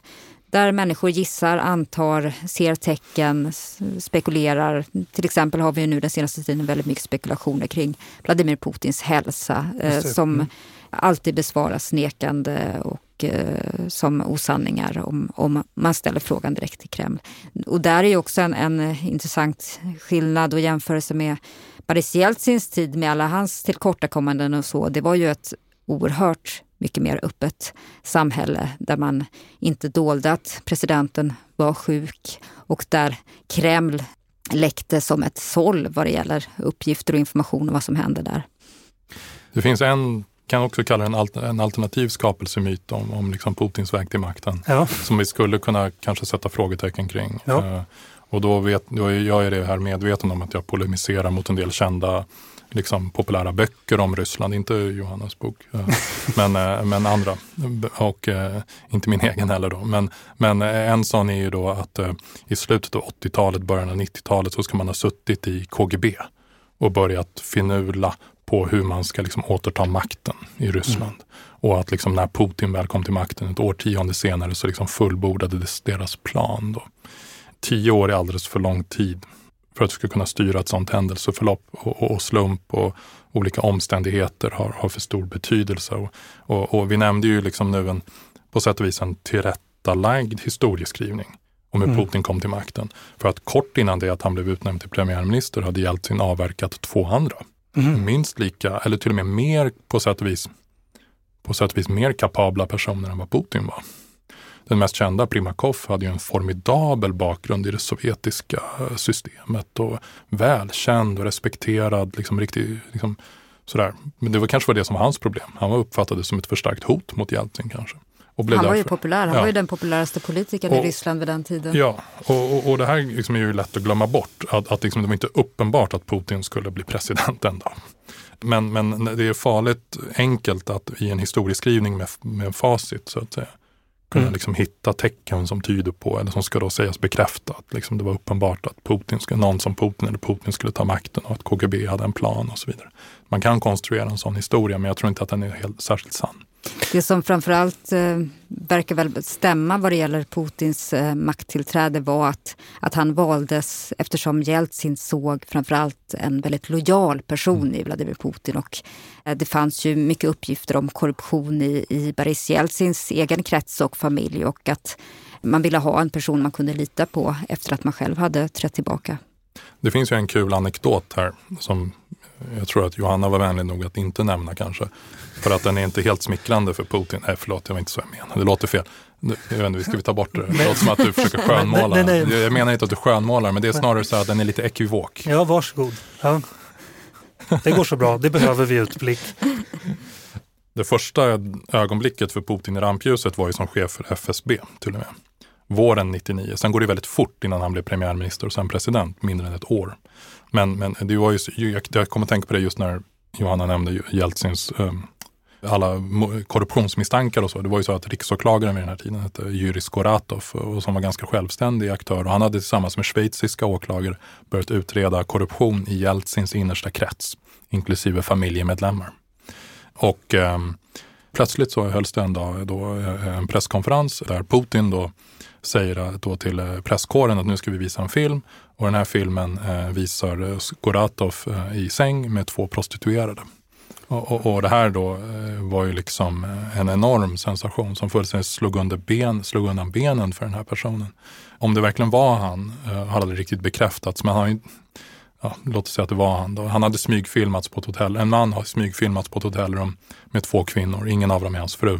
Speaker 2: där människor gissar, antar, ser tecken, spekulerar. Till exempel har vi nu den senaste tiden väldigt mycket spekulationer kring Vladimir Putins hälsa eh, som mm alltid besvaras nekande och eh, som osanningar om, om man ställer frågan direkt till Kreml. Och där är också en, en intressant skillnad och jämförelse med Boris Jeltsins tid med alla hans tillkortakommanden och så. Det var ju ett oerhört mycket mer öppet samhälle där man inte dolde att presidenten var sjuk och där Kreml läckte som ett såll vad det gäller uppgifter och information om vad som hände där.
Speaker 3: Det finns en kan också kalla det en, alternativ skapelsemyt om, om liksom Putins väg till makten. Ja. Som vi skulle kunna kanske sätta frågetecken kring. Ja. Uh, och då, vet, då jag är det här medveten om att jag polemiserar mot en del kända liksom, populära böcker om Ryssland, inte Johannas bok, uh, men, uh, men andra. Och inte min egen heller då. Men, men en sån är ju då att i slutet av 80-talet, början av 90-talet så ska man ha suttit i KGB och börjat finula på hur man ska liksom återta makten i Ryssland. Mm. Och att liksom när Putin väl kom till makten ett årtionde senare så liksom fullbordades deras plan. Då. Tio år är alldeles för lång tid för att du ska kunna styra ett sådant händelseförlopp och, och slump och olika omständigheter har, har för stor betydelse. Och, och, och, vi nämnde ju liksom nu en, på sätt och vis en tillrättalagd historieskrivning om hur mm. Putin kom till makten. För att kort innan det att han blev utnämnd till premiärminister hade Jeltsin avverkat två andra mm. minst lika, eller till och med mer på sätt och vis, på sätt och vis mer kapabla personer än vad Putin var. Den mest kända, Primakov, hade ju en formidabel bakgrund i det sovjetiska systemet och välkänd och respekterad, liksom riktig, liksom, sådär. Men det var kanske var det som var hans problem. Han var uppfattad som ett förstärkt hot mot Jeltsin kanske
Speaker 2: han var därför, ju populär, han ja. var ju den populäraste politikern och, i Ryssland vid den tiden.
Speaker 3: Ja, och, och, och det här liksom är ju lätt att glömma bort. Att, att liksom det var inte uppenbart att Putin skulle bli president en dag. Men, men det är farligt enkelt att i en historieskrivning med, med facit så att säga kunna mm. liksom hitta tecken som tyder på, eller som ska då sägas bekräfta att liksom det var uppenbart att Putin, skulle, någon som Putin eller Putin skulle ta makten och att KGB hade en plan och så vidare. Man kan konstruera en sån historia men jag tror inte att den är helt särskilt sann.
Speaker 2: Det som framförallt eh, verkar väl stämma vad det gäller Putins eh, makttillträde var att, att han valdes eftersom Jeltsin såg framförallt en väldigt lojal person mm. i Vladimir Putin. Och eh, det fanns ju mycket uppgifter om korruption i, i Boris Jeltsins egen krets och familj och att man ville ha en person man kunde lita på efter att man själv hade trätt tillbaka.
Speaker 3: Det finns ju en kul anekdot här som jag tror att Johanna var vänlig nog att inte nämna kanske. För att den är inte helt smickrande för Putin. Nej, förlåt, det var inte så jag menade. Det låter fel. Jag inte, ska vi ta bort det? Det låter som att du försöker skönmåla. Nej, nej, nej. Jag menar inte att du skönmålar, men det är snarare så att den är lite ekivok.
Speaker 1: Ja, varsågod. Ja. Det går så bra, det behöver vi utblick.
Speaker 3: Det första ögonblicket för Putin i rampljuset var ju som chef för FSB till och med. Våren 99. Sen går det väldigt fort innan han blev premiärminister och sen president, mindre än ett år. Men, men det var ju, jag, jag kommer att tänka på det just när Johanna nämnde Jeltsins um, alla korruptionsmisstankar och så. Det var ju så att riksåklagaren vid den här tiden hette Jurij Skoratov och som var ganska självständig aktör och han hade tillsammans med schweiziska åklagare börjat utreda korruption i Jeltsins innersta krets, inklusive familjemedlemmar. Och eh, plötsligt så hölls det en dag då, eh, en presskonferens där Putin då säger då till eh, presskåren att nu ska vi visa en film och den här filmen eh, visar Skoratov i säng med två prostituerade. Och, och, och, det här då var ju liksom en enorm sensation som fullständigt slog, under ben, slog undan benen för den här personen. Om det verkligen var han hade har aldrig riktigt bekräftats, men han, ja, låt oss säga att det var han. Då. Han hade smygfilmats på ett hotell. En man har smygfilmats på ett hotellrum med två kvinnor. Ingen av dem är hans fru,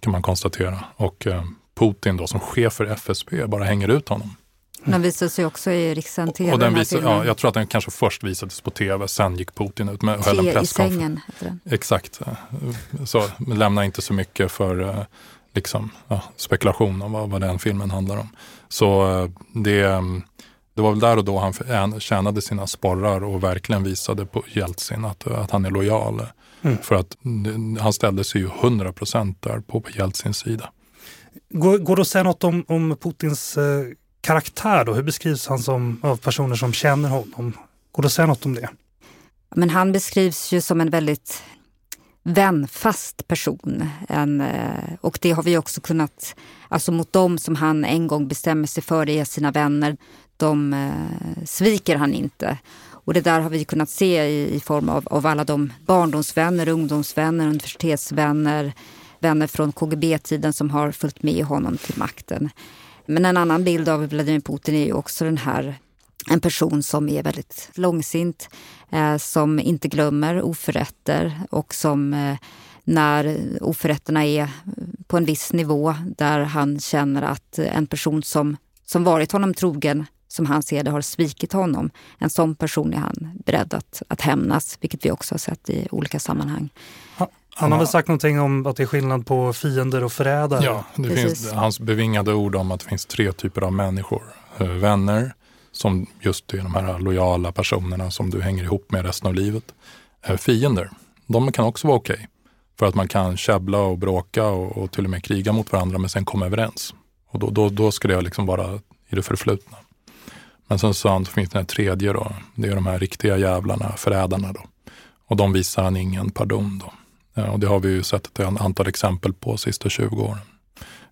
Speaker 3: kan man konstatera. Och eh, Putin då som chef för FSB bara hänger ut honom.
Speaker 2: Den visades sig också i rikssänd tv.
Speaker 3: Och den visade, ja, jag tror att den kanske först visades på tv, sen gick Putin ut med höll en presskonferens. i sängen heter den. Exakt. Så lämna inte så mycket för eh, liksom, ja, spekulation om vad, vad den filmen handlar om. Så eh, det, det var väl där och då han tjänade sina sporrar och verkligen visade på Jeltsin att, att han är lojal. Mm. För att han ställde sig ju 100 procent där på Jeltsins sida.
Speaker 1: Går, går det att säga något om, om Putins eh karaktär då? Hur beskrivs han som, av personer som känner honom? Går det att säga något om det?
Speaker 2: Men han beskrivs ju som en väldigt vänfast person. En, eh, och det har vi också kunnat, alltså mot dem som han en gång bestämmer sig för är sina vänner, de eh, sviker han inte. Och det där har vi kunnat se i, i form av, av alla de barndomsvänner, ungdomsvänner, universitetsvänner, vänner från KGB-tiden som har följt med honom till makten. Men en annan bild av Vladimir Putin är ju också den här en person som är väldigt långsint, eh, som inte glömmer oförrätter och som eh, när oförrätterna är på en viss nivå där han känner att en person som, som varit honom trogen som han ser det har svikit honom. En sån person är han beredd att, att hämnas, vilket vi också har sett i olika sammanhang.
Speaker 1: Han har väl sagt någonting om att det är skillnad på fiender och förrädare?
Speaker 3: Ja, det finns hans bevingade ord om att det finns tre typer av människor. Eh, vänner, som just är de här lojala personerna som du hänger ihop med resten av livet. Eh, fiender, de kan också vara okej. Okay, för att man kan käbbla och bråka och, och, till och med kriga mot varandra men sen komma överens. Och då, då, då ska det liksom vara i det förflutna. Men sen så finns det den tredje då. Det är de här riktiga jävlarna, förrädarna då. Och de visar han ingen pardon då. Eh, och det har vi ju sett ett antal exempel på de sista 20 åren.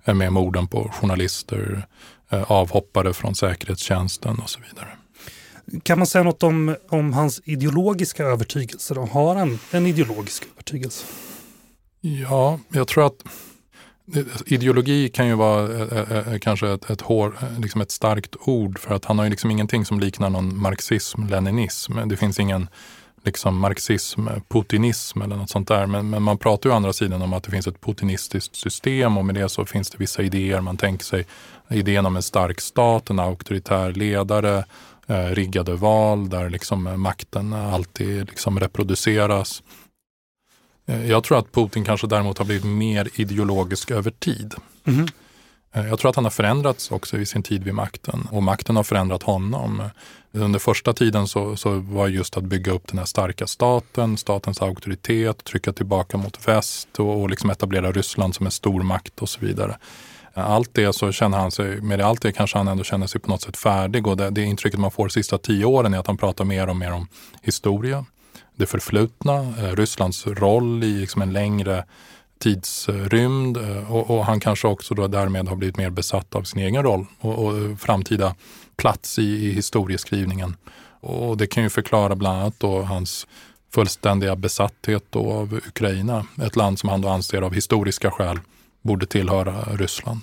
Speaker 3: Eh, med morden på journalister, eh, avhoppare från säkerhetstjänsten och så vidare.
Speaker 1: Kan man säga något om, om hans ideologiska övertygelse? Då? Har han en ideologisk övertygelse?
Speaker 3: Ja, jag tror att ideologi kan ju vara eh, eh, eh, kanske ett, ett, hår, liksom ett starkt ord för att han har ju liksom ingenting som liknar någon marxism-leninism. Det finns ingen liksom marxism, putinism eller något sånt där. Men, men, man pratar ju å andra sidan om att det finns ett putinistiskt system och med det så finns det vissa idéer. Man tänker sig idén om en stark stat, en auktoritär ledare, eh, riggade val där liksom makten alltid liksom reproduceras. Eh, jag tror att Putin kanske däremot har blivit mer ideologisk över tid. Mm. Jag tror att han har förändrats också i sin tid vid makten och makten har förändrat honom. Under första tiden så, så var just att bygga upp den här starka staten, statens auktoritet, trycka tillbaka mot väst och, och liksom etablera Ryssland som en stormakt och så vidare. Allt det så känner han sig, med allt det kanske han ändå känner sig på något sätt färdig och det, det intrycket man får de sista tio åren är att han pratar mer och mer om historia, det förflutna, eh, Rysslands roll i liksom en längre tidsrymd eh, och, och, han kanske också då därmed har blivit mer besatt av sin egen roll och, och framtida plats i, i historieskrivningen. Och det kan ju förklara bland annat då hans fullständiga besatthet av Ukraina. Ett land som han då anser av historiska skäl borde tillhöra Ryssland.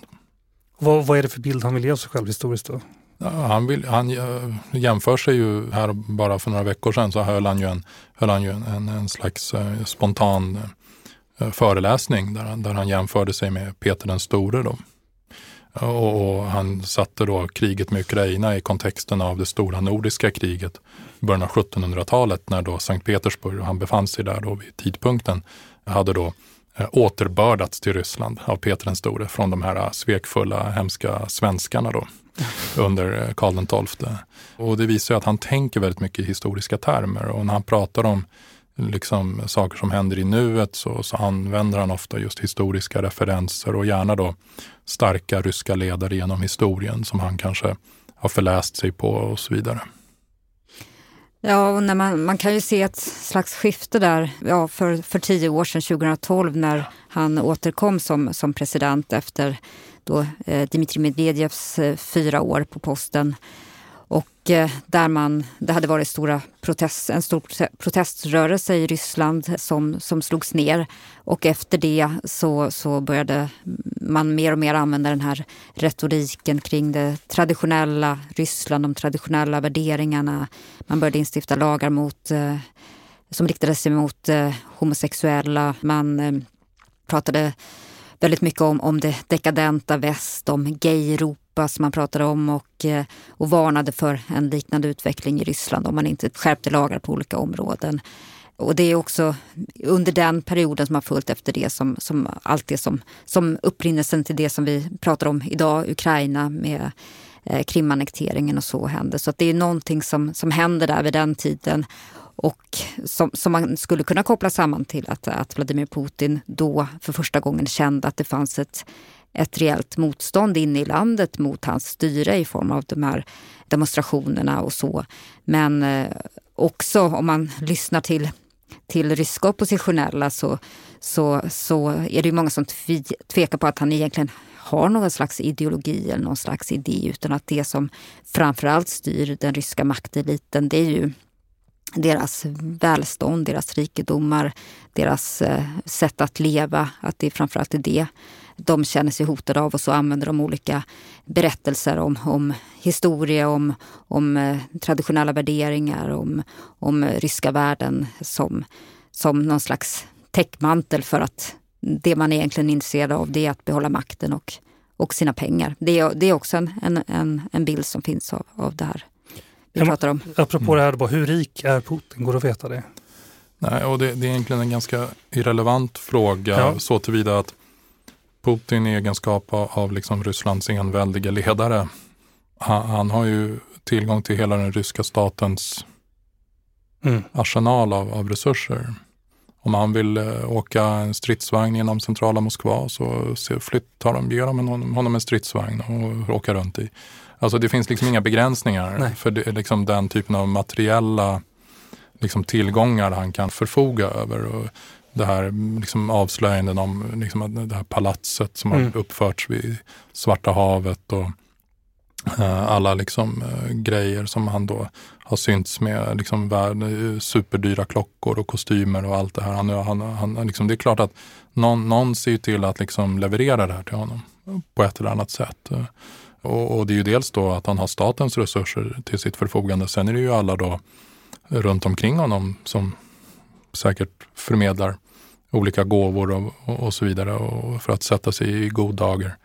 Speaker 1: Vad, vad är det för bild han vill ge av sig själv historiskt då?
Speaker 3: Han, vill, han eh, jämför sig ju här bara för några veckor sedan så höll han ju en, höll han ju en, en, en slags eh, spontan eh, föreläsning där han, där han jämförde sig med Peter den store. Då. Och, och han satte då kriget med Ukraina i kontexten av det stora nordiska kriget i början av 1700-talet när då Sankt Petersburg, och han befann sig där då vid tidpunkten, hade då återbördats till Ryssland av Peter den store från de här svekfulla, hemska svenskarna då under eh, Karl XII. Och det visar att han tänker väldigt mycket i historiska termer och när han pratar om liksom, saker som händer i nuet så, så använder han ofta just historiska referenser och gärna då starka ryska ledare genom historien som han kanske har förläst sig på och så vidare.
Speaker 2: Ja, och när man, man kan ju se ett slags skifte där ja, för, för tio år sedan, 2012, när han återkom som, som president efter då, eh, Dmitrij Medvedevs eh, fyra år på posten. Och eh, där man, det hade varit stora protest, en stor proteströrelse i Ryssland som, som slogs ner. Och efter det så, så började man mer och mer använda den här retoriken kring det traditionella Ryssland, de traditionella värderingarna. Man började instifta lagar mot, som riktade sig mot homosexuella. Man pratade väldigt mycket om, om det dekadenta väst, om gay-Europa som man pratade om och, eh, och varnade för en liknande utveckling i Ryssland om man inte skärpte lagar på olika områden. Och det är också under den perioden som har följt efter det som, som allt det som, som upprinnelsen till det som vi pratar om idag, Ukraina med eh, Krimannekteringen och så hände. Så att det är någonting som, som händer där vid den tiden och som, som man skulle kunna koppla samman till att, att Vladimir Putin då för första gången kände att det fanns ett, ett reellt motstånd inne i landet mot hans styre i form av de här demonstrationerna och så. Men eh, också om man lyssnar till, till ryska oppositionella så, så, så är det många som tvekar på att han egentligen har någon slags ideologi eller någon slags idé utan att det som framförallt styr den ryska makteliten det är ju deras välstånd, deras rikedomar, deras eh, sätt att leva. Att det framförallt är det de känner sig hotade av och så använder de olika berättelser om, om historia, om, om eh, traditionella värderingar, om, om ryska världen som, som någon slags täckmantel för att det man egentligen är intresserad av det är att behålla makten och, och sina pengar. Det är, det är också en, en, en bild som finns av, av det här vi pratar om.
Speaker 1: Apropå det här, hur rik är Putin? Går det att veta det?
Speaker 3: Nej, och det, det är egentligen en ganska irrelevant fråga ja. så tillvida att Putin i egenskap av, liksom Rysslands enväldiga ledare, han, han, har ju tillgång till hela den ryska statens mm. arsenal av, av, resurser. Om han vill eh, åka en stridsvagn genom centrala Moskva så flyttar de, ger de honom en stridsvagn och åka runt i. Alltså det finns liksom inga begränsningar Nej. för det, liksom den typen av materiella liksom tillgångar han kan förfoga över. Och det här liksom avslöjanden om liksom det här palatset som mm. har uppförts vid Svarta havet och uh, alla liksom, uh, grejer som han då har synts med, liksom värld, superdyra klockor och kostymer och allt det här. Han, han, han, liksom, det är klart att någon, någon ser till att liksom leverera det här till honom på ett eller annat sätt. Och, och, det är ju dels då att han har statens resurser till sitt förfogande. Sen är det ju alla då runt omkring honom som säkert förmedlar olika gåvor och, och, och så vidare och för att sätta sig i god dagar.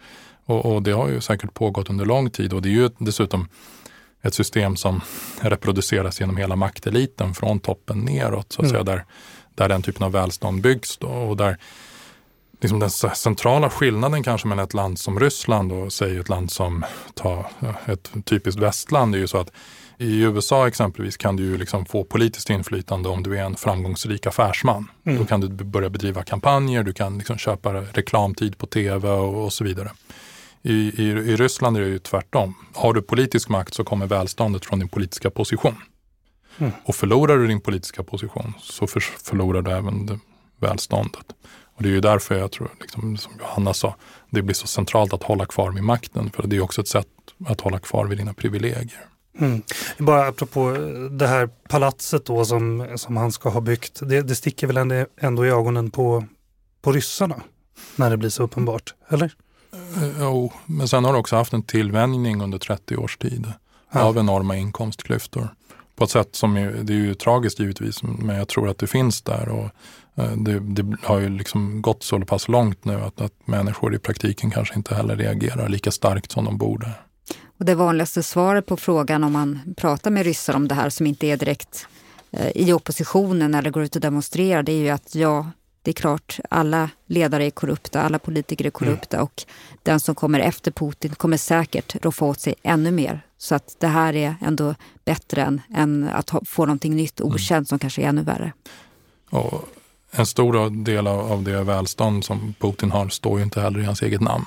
Speaker 3: Och, och, det har ju säkert pågått under lång tid och det är ju dessutom ett system som reproduceras genom hela makteliten från toppen neråt, så att mm. säga, där, där den typen av välstånd byggs. Då, och där liksom den centrala skillnaden kanske mellan ett land som Ryssland och säg ett land som ta, ett typiskt västland är ju så att i USA exempelvis kan du ju liksom få politiskt inflytande om du är en framgångsrik affärsman. Mm. Då kan du börja bedriva kampanjer, du kan liksom köpa reklamtid på tv och, och så vidare. I, i, I, Ryssland är det ju tvärtom. Har du politisk makt så kommer välståndet från din politiska position. Mm. Och förlorar du din politiska position så för, förlorar du även välståndet. Och det är ju därför jag tror, liksom, som Johanna sa, det blir så centralt att hålla kvar vid makten. För det är också ett sätt att hålla kvar vid dina privilegier.
Speaker 1: Mm. Bara apropå det här palatset då som, som han ska ha byggt. Det, det sticker väl ändå, ändå i ögonen på, på ryssarna när det blir så uppenbart, eller?
Speaker 3: Uh, jo, men sen har det också haft en tillvänjning under 30 års tid. ja. av enorma inkomstklyftor. På ett sätt som är, det är ju tragiskt givetvis, men jag tror att det finns där. Och eh, det, det har ju liksom gått så pass långt nu att, att människor i praktiken kanske inte heller reagerar lika starkt som de borde.
Speaker 2: Och det vanligaste svaret på frågan om man pratar med ryssar om det här som inte är direkt eh, i oppositionen eller går ut och demonstrerar, det är ju att ja, det är klart, alla ledare är korrupta, alla politiker är korrupta mm. och den som kommer efter Putin kommer säkert roffa åt sig ännu mer. Så att det här är ändå bättre än, än att ha, få någonting nytt, mm. okänt, mm. som kanske är ännu värre.
Speaker 3: Och en stor del av, av det välstånd som Putin har står ju inte heller i hans eget namn.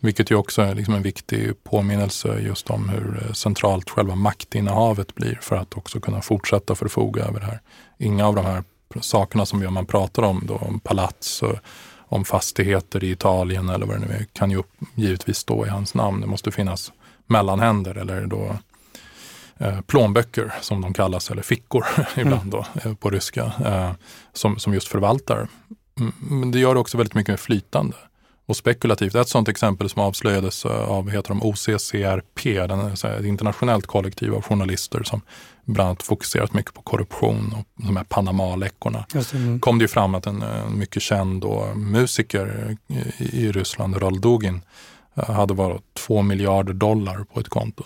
Speaker 3: Vilket ju också är liksom en viktig påminnelse just om hur eh, centralt själva maktinnehavet blir för att också kunna fortsätta förfoga över det här. Inga av de här sakerna som man pratar om, då, om palats och om fastigheter i Italien eller vad det nu är, kan ju givetvis stå i hans namn. Det måste finnas mellanhänder eller då eh, plånböcker som de kallas, eller fickor ibland då, eh, på ryska, eh, som, som just förvaltar. Men det gör det också väldigt mycket mer flytande och spekulativt. Ett sådant exempel som avslöjades eh, av heter de OCCRP, den, ett internationellt kollektiv av journalister som bland annat fokuserat mycket på korruption och de här Panama-läckorna. Mm. kom det ju fram att en, en mycket känd musiker i, i Ryssland, Rol Dugin, eh, hade varit två miljarder dollar på ett konto.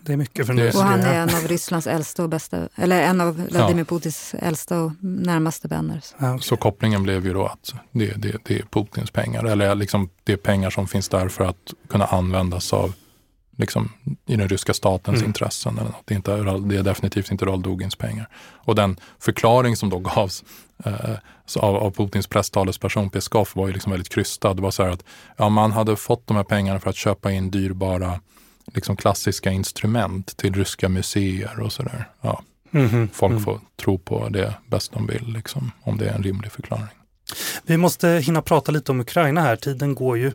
Speaker 1: Det är mycket för
Speaker 2: en Och han är en av Rysslands äldsta och bästa, eller en av Vladimir ja. Putins äldsta och närmaste vänner.
Speaker 3: Ja, okay. Så kopplingen blev ju då att det, det, det är Putins pengar, eller liksom det är pengar som finns där för att kunna användas av liksom, i den ryska statens mm. intressen. Eller något. Det, är inte, det är definitivt inte Roldugins pengar. Och den förklaring som då gavs eh, av, av Putins presstalesperson Peskov var ju liksom väldigt krystad. Det var så här att ja, man hade fått de här pengarna för att köpa in dyrbara liksom klassiska instrument till ryska museer och sådär. Ja. Mm -hmm. Folk mm. får tro på det bäst de vill, liksom, om det är en rimlig förklaring.
Speaker 1: Vi måste hinna prata lite om Ukraina här, tiden går ju.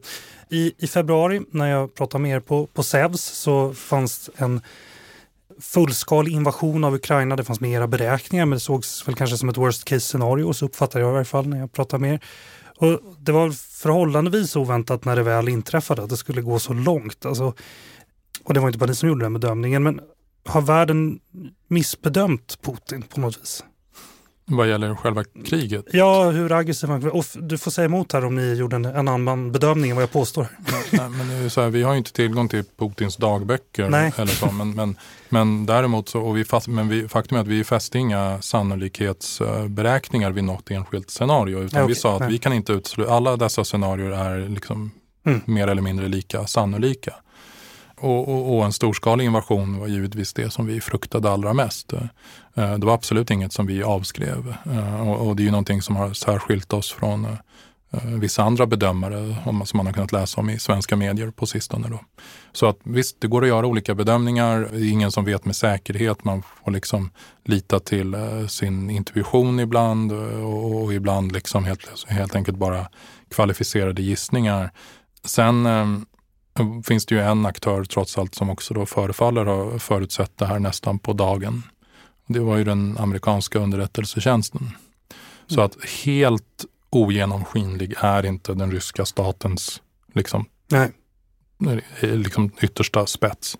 Speaker 1: I, i februari när jag pratade med er på, på SEVS så fanns en fullskalig invasion av Ukraina. Det fanns med era beräkningar men det sågs väl kanske som ett worst case scenario, så uppfattade jag i varje fall när jag pratade med er. Och det var förhållandevis oväntat när det väl inträffade att det skulle gå så långt. Alltså, och det var inte bara ni som gjorde den bedömningen, men har världen missbedömt Putin på något vis?
Speaker 3: Vad gäller själva kriget?
Speaker 1: Ja, hur aggressiv han Och Du får säga emot här om ni gjorde en, en annan bedömning än vad jag påstår.
Speaker 3: Nej, men här, vi har inte tillgång till Putins dagböcker. Nej. Eller så, men, men, men däremot så, och vi fast, men vi, faktum är att vi fäste inga sannolikhetsberäkningar vid något enskilt scenario. Utan okay. vi sa att Nej. vi kan inte utesluta, alla dessa scenarier är liksom mm. mer eller mindre lika sannolika. Och, och, och, en storskalig invasion var givetvis det som vi fruktade allra mest. Eh, det var absolut inget som vi avskrev eh, och, och det är ju någonting som har särskilt oss från eh, vissa andra bedömare som man har kunnat läsa om i svenska medier på sistone. Då. Så att visst, det går att göra olika bedömningar. Det är ingen som vet med säkerhet. Man får liksom lita till sin intuition ibland och, och ibland liksom helt, helt enkelt bara kvalificerade gissningar. Sen finns det ju en aktör trots allt som också då förefaller ha förutsett det här nästan på dagen. Det var ju den amerikanska underrättelsetjänsten. Så att helt ogenomskinlig är inte den ryska statens liksom,
Speaker 1: Nej.
Speaker 3: liksom yttersta spets.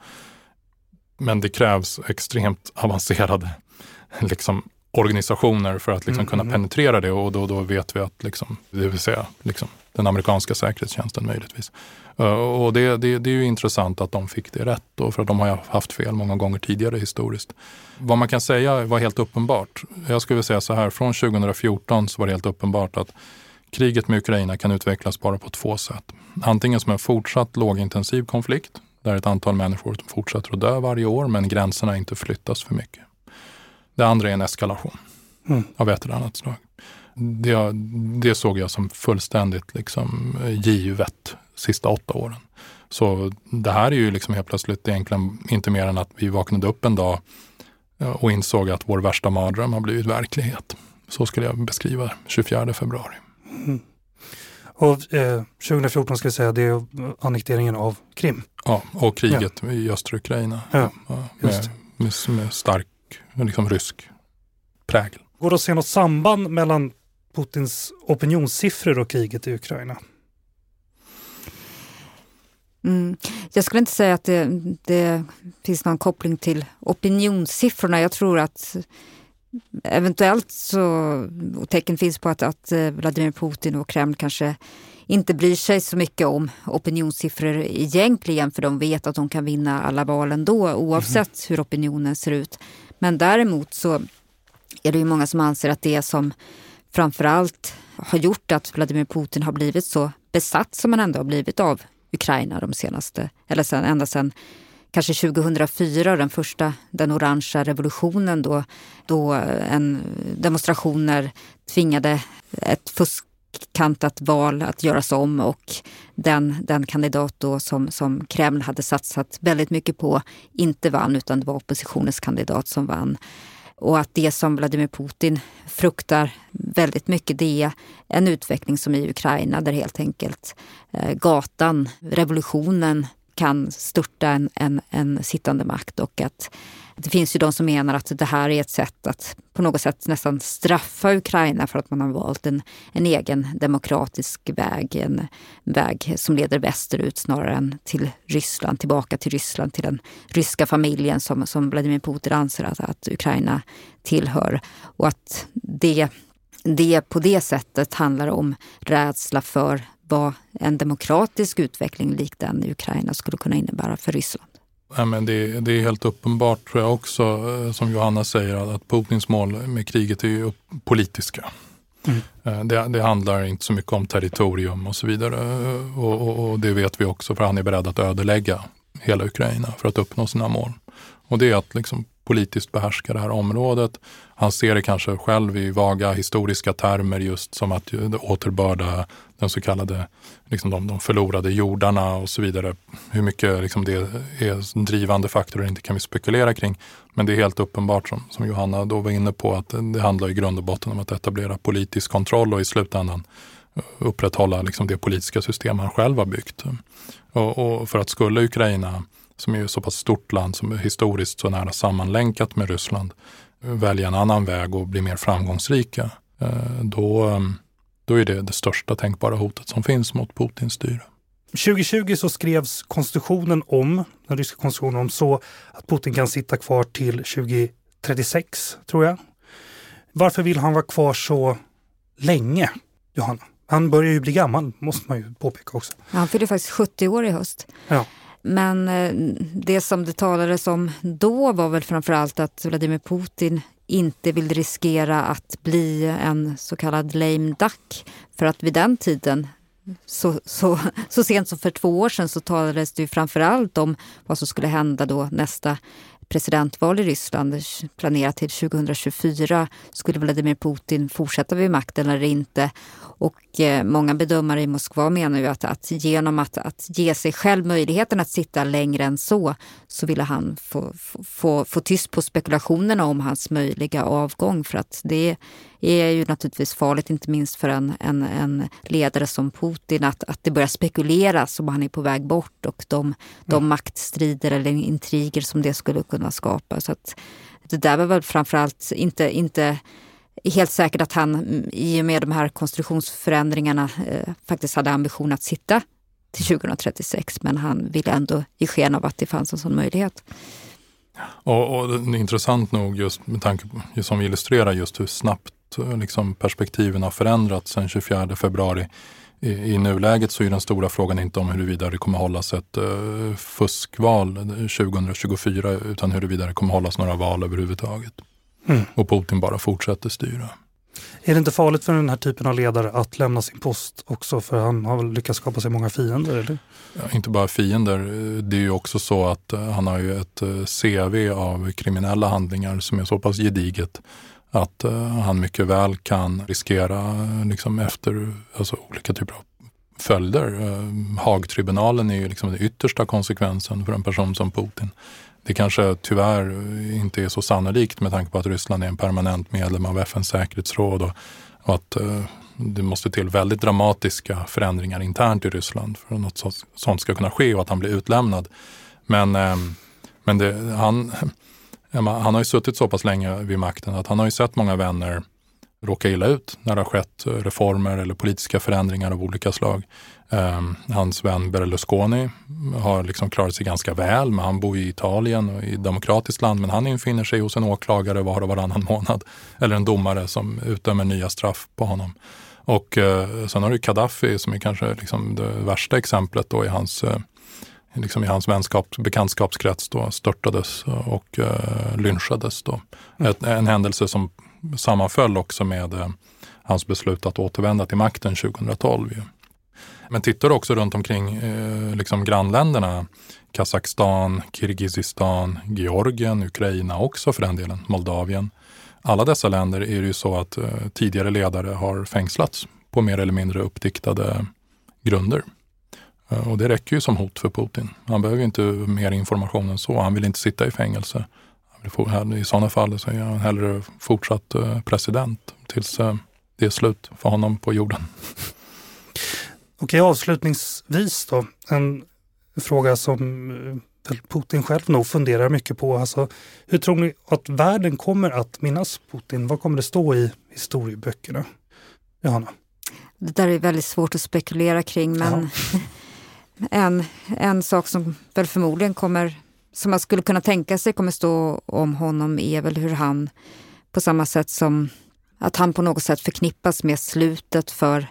Speaker 3: Men det krävs extremt avancerade liksom, organisationer för att liksom, mm, kunna mm, mm. penetrera det och då, då vet vi att, liksom, det vill säga liksom, den amerikanska säkerhetstjänsten möjligtvis, och det, det, det, är ju intressant att de fick det rätt, då, för att de har haft fel många gånger tidigare historiskt. Vad man kan säga var helt uppenbart. Jag skulle säga så här, från 2014 så var det helt uppenbart att kriget med Ukraina kan utvecklas bara på två sätt. Antingen som en fortsatt lågintensiv konflikt, där ett antal människor fortsätter att dö varje år, men gränserna inte flyttas för mycket. Det andra är en eskalation mm. av ett eller annat slag. Det, det såg jag som fullständigt liksom, givet sista åtta åren. Så det här är ju liksom helt plötsligt egentligen inte mer än att vi vaknade upp en dag eh, och insåg att vår värsta mardröm har blivit verklighet. Så skulle jag beskriva 24 februari. Mm.
Speaker 1: Och eh, 2014 ska jag säga, det är annekteringen av Krim.
Speaker 3: Ja, och kriget ja. i östra Ukraina. Ja, med, med, med, stark liksom, rysk prägel.
Speaker 1: Går det att se något samband mellan Putins opinionssiffror och kriget i Ukraina?
Speaker 2: Mm. Jag skulle inte säga att det, det, finns någon koppling till opinionssiffrorna. Jag tror att eventuellt så tecken finns på att, att eh, Vladimir Putin och Kreml kanske inte bryr sig så mycket om opinionssiffror egentligen för de vet att de kan vinna alla val ändå oavsett mm. hur opinionen ser ut. Men däremot så är det ju många som anser att det som framförallt har gjort att Vladimir Putin har blivit så besatt som han ändå har blivit av Ukraina de senaste, eller sen, ända sedan kanske 2004, den första, den orangea revolutionen då, då eh, en demonstrationer tvingade ett fuskkantat val att göras om och den, den kandidat då som, som Kreml hade satsat väldigt mycket på inte vann utan det var oppositionens kandidat som vann. Och att det som Vladimir Putin fruktar väldigt mycket det är en utveckling som i Ukraina där helt enkelt eh, gatan, revolutionen kan störta en, en, en sittande makt och att det finns ju de som menar att det här är ett sätt att på något sätt nästan straffa Ukraina för att man har valt en, en egen demokratisk väg. En väg som leder västerut snarare än till Ryssland, tillbaka till Ryssland, till den ryska familjen som, som Vladimir Putin anser att, att Ukraina tillhör. Och att det, det på det sättet handlar om rädsla för vad en demokratisk utveckling lik den i Ukraina skulle kunna innebära för Ryssland.
Speaker 3: Ja, men det, det, är helt uppenbart tror jag också, eh, som Johanna säger, att Putins mål med kriget är ju politiska. Mm. Eh, det, det, handlar inte så mycket om territorium och så vidare. Och, och, och, det vet vi också för han är beredd att ödelägga hela Ukraina för att uppnå sina mål. Och det är att liksom politiskt behärska det här området. Han ser det kanske själv i vaga historiska termer just som att återbörda den så kallade, liksom de, de förlorade jordarna och så vidare. Hur mycket liksom det är en drivande faktor inte kan vi spekulera kring. Men det är helt uppenbart som, som Johanna då var inne på att det handlar i grund och botten om att etablera politisk kontroll och i slutändan upprätthålla liksom det politiska system han själv har byggt. Och, och för att skulle Ukraina som är ett så pass stort land som är historiskt så nära sammanlänkat med Ryssland, välja en annan väg och bli mer framgångsrika, eh, då, då är det det största tänkbara hotet som finns mot Putins styre.
Speaker 1: 2020 så skrevs konstitutionen om, den ryska konstitutionen om så att Putin kan sitta kvar till 2036, tror jag. Varför vill han vara kvar så länge, Johanna? Han börjar ju bli gammal, måste man ju påpeka också.
Speaker 2: Han fyller faktiskt 70 år i höst.
Speaker 1: Ja.
Speaker 2: Men eh, det som det talades om då var väl framförallt att Vladimir Putin inte vill riskera att bli en så kallad lame duck. För att vid den tiden, så, så, så sent som för två år sedan, så talades det ju framförallt om vad som skulle hända då nästa presidentval i Ryssland planerat till 2024. Skulle Vladimir Putin fortsätta vid makten eller inte? Och eh, många bedömare i Moskva menar ju att, att genom att, att ge sig själv möjligheten att sitta längre än så, så ville han få, få, få tyst på spekulationerna om hans möjliga avgång. För att det är ju naturligtvis farligt, inte minst för en, en, en ledare som Putin, att, att det börjar spekuleras om han är på väg bort och de, de mm. maktstrider eller intriger som det skulle kunna skapa. Så att det där var väl framförallt inte, inte helt säkert att han i och med de här konstruktionsförändringarna eh, faktiskt hade ambition att sitta till 2036 men han ville ändå ge sken av att det fanns en sån möjlighet.
Speaker 3: Och, och intressant nog just med tanke på, som illustrerar just hur snabbt eh, liksom, perspektiven har förändrats sedan 24 februari. I, I nuläget så är den stora frågan inte om huruvida det kommer hållas ett uh, fuskval 2024 utan huruvida det kommer hållas några val överhuvudtaget. Mm. Och Putin bara fortsätter styra.
Speaker 1: Är det inte farligt för den här typen av ledare att lämna sin post också? För han har väl lyckats skapa sig många fiender? Eller?
Speaker 3: Ja, inte bara fiender. Det är ju också så att eh, han har ju ett eh, CV av kriminella handlingar som är så pass gediget att eh, han mycket väl kan riskera liksom efter alltså, olika typer av följder. Haagtribunalen är ju liksom den yttersta konsekvensen för en person som Putin. Det kanske tyvärr inte är så sannolikt med tanke på att Ryssland är en permanent medlem av FNs säkerhetsråd och, och att eh, det måste till väldigt dramatiska förändringar internt i Ryssland för att något sånt ska kunna ske och att han blir utlämnad. Men, eh, men det, han, han har ju suttit så pass länge vid makten att han har ju sett många vänner råka illa ut när det har skett reformer eller politiska förändringar av olika slag. Um, hans vän Berlusconi har liksom klarat sig ganska väl, men han bor i Italien och i ett demokratiskt land, men han infinner sig hos en åklagare var och varannan månad. Eller en domare som utdömer nya straff på honom. Och uh, sen har du Gaddafi som är kanske liksom det värsta exemplet då i hans, uh, liksom i hans vänskaps, bekantskapskrets då, störtades och uh, lynchades. Då. Mm. Ett, en händelse som sammanföll också med eh, hans beslut att återvända till makten 2012. Ju. Men tittar du också runt omkring eh, liksom grannländerna, Kazakstan, Kirgizistan, Georgien, Ukraina också för den delen, Moldavien. Alla dessa länder är det ju så att eh, tidigare ledare har fängslats på mer eller mindre uppdiktade grunder. Eh, och det räcker ju som hot för Putin. Han behöver inte mer information än så. Han vill inte sitta i fängelse. I sådana fall så är han hellre fortsatt eh, president tills eh, det är slut för honom på jorden.
Speaker 1: Okej, avslutningsvis då. En fråga som eh, Putin själv nog funderar mycket på. Alltså, hur tror ni att världen kommer att minnas Putin? Vad kommer det stå i historieböckerna? Johanna?
Speaker 2: Det där är väldigt svårt att spekulera kring men en, en sak som väl förmodligen kommer, som man skulle kunna tänka sig kommer stå om honom är väl hur han på samma sätt som att han på något sätt förknippas med slutet för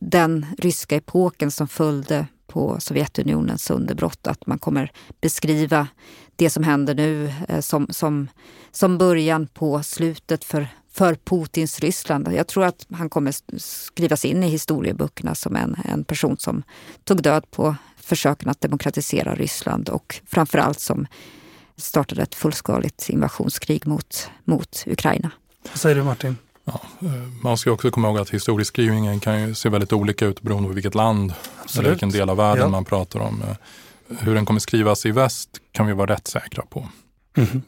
Speaker 2: den ryska epoken som följde på Sovjetunionens underbrott. Att man kommer beskriva det som händer nu eh, som, som, som början på slutet för, för Putins Ryssland. Jag tror att han kommer skrivas in i historieböckerna som en, en person som tog död på försöken att demokratisera Ryssland och framförallt som startade ett fullskaligt invasionskrig mot, mot Ukraina.
Speaker 1: Vad säger du Martin?
Speaker 3: Ja, eh, man ska också komma ihåg att historieskrivningen kan ju se väldigt olika ut beroende på vilket land Absolut. eller vilken del av världen ja. man pratar om. Eh, hur den kommer skrivas i väst kan vi vara rätt säkra på. Mm.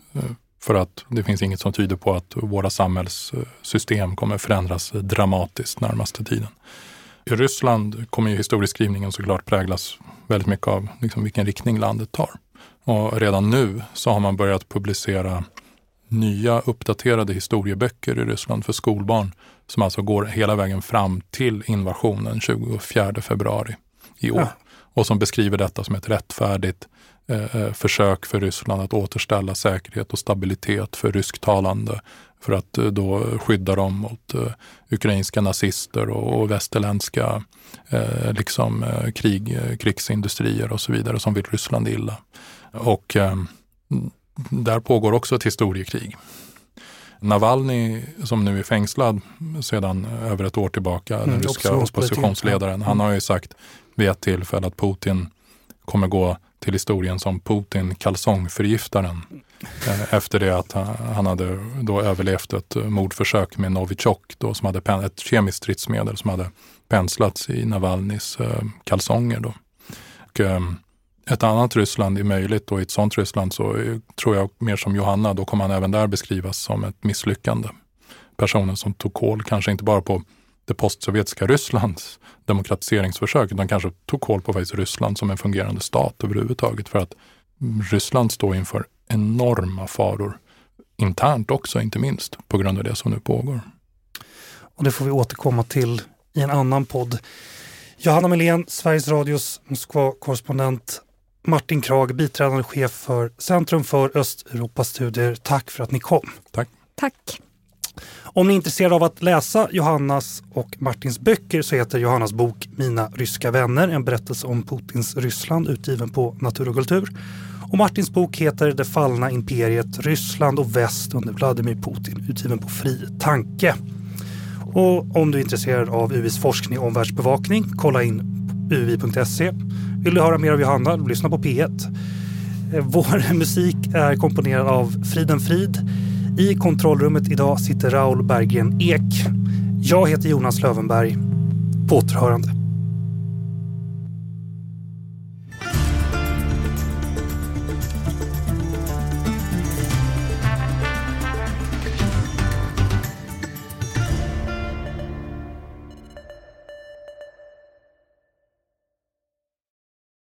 Speaker 3: För att det finns inget som tyder på att våra samhällssystem kommer förändras dramatiskt närmaste tiden. I Ryssland kommer ju historieskrivningen såklart präglas väldigt mycket av liksom vilken riktning landet tar. Och redan nu så har man börjat publicera nya uppdaterade historieböcker i Ryssland för skolbarn som alltså går hela vägen fram till invasionen 24 februari i år. Ja. Och som beskriver detta som ett rättfärdigt eh, eh, försök för Ryssland att återställa säkerhet och stabilitet för rysktalande för att eh, då skydda dem mot eh, ukrainska nazister och, västerländska eh, liksom, krig, krigsindustrier och så vidare som vill Ryssland illa. Och där pågår också ett historiekrig. Navalny som nu är fängslad sedan över ett år tillbaka, den mm, ryska oppositionsledaren, han har ju sagt vid ett tillfälle att Putin kommer gå till historien som Putin kalsongförgiftaren. Eh, efter det att han hade då överlevt ett mordförsök med Novichok då, som hade ett kemiskt stridsmedel som hade penslats i Navalnys eh, kalsonger. Då. Och, eh, ett annat Ryssland är möjligt och i ett sånt Ryssland så tror jag mer som Johanna, då kommer han även där beskrivas som ett misslyckande. Personen som tog koll, kanske inte bara på det postsovjetiska Rysslands demokratiseringsförsök, utan kanske tog koll på faktiskt Ryssland som en fungerande stat överhuvudtaget. För att Ryssland står inför enorma faror internt också, inte minst på grund av det som nu pågår.
Speaker 1: Och det får vi återkomma till i en annan podd. Johanna Melén, Sveriges Radios Moskva-korrespondent. Martin Krag, biträdande chef för Centrum för Östeuropastudier. Tack för att ni kom.
Speaker 3: Tack.
Speaker 2: Tack.
Speaker 1: Om ni är intresserade av att läsa Johannas och Martins böcker så heter Johannas bok Mina ryska vänner, en berättelse om Putins Ryssland utgiven på Natur och kultur. Och Martins bok heter Det fallna imperiet Ryssland och väst under Vladimir Putin utgiven på Fri Tanke. Och om du är intresserad av UIs forskning och omvärldsbevakning, kolla in ui.se. Vill du höra mer av Johanna, lyssna på P1. Eh, vår musik är komponerad av Friden Frid. I kontrollrummet idag sitter Raoul Berggren Ek. Jag heter Jonas Lövenberg. På återhörande.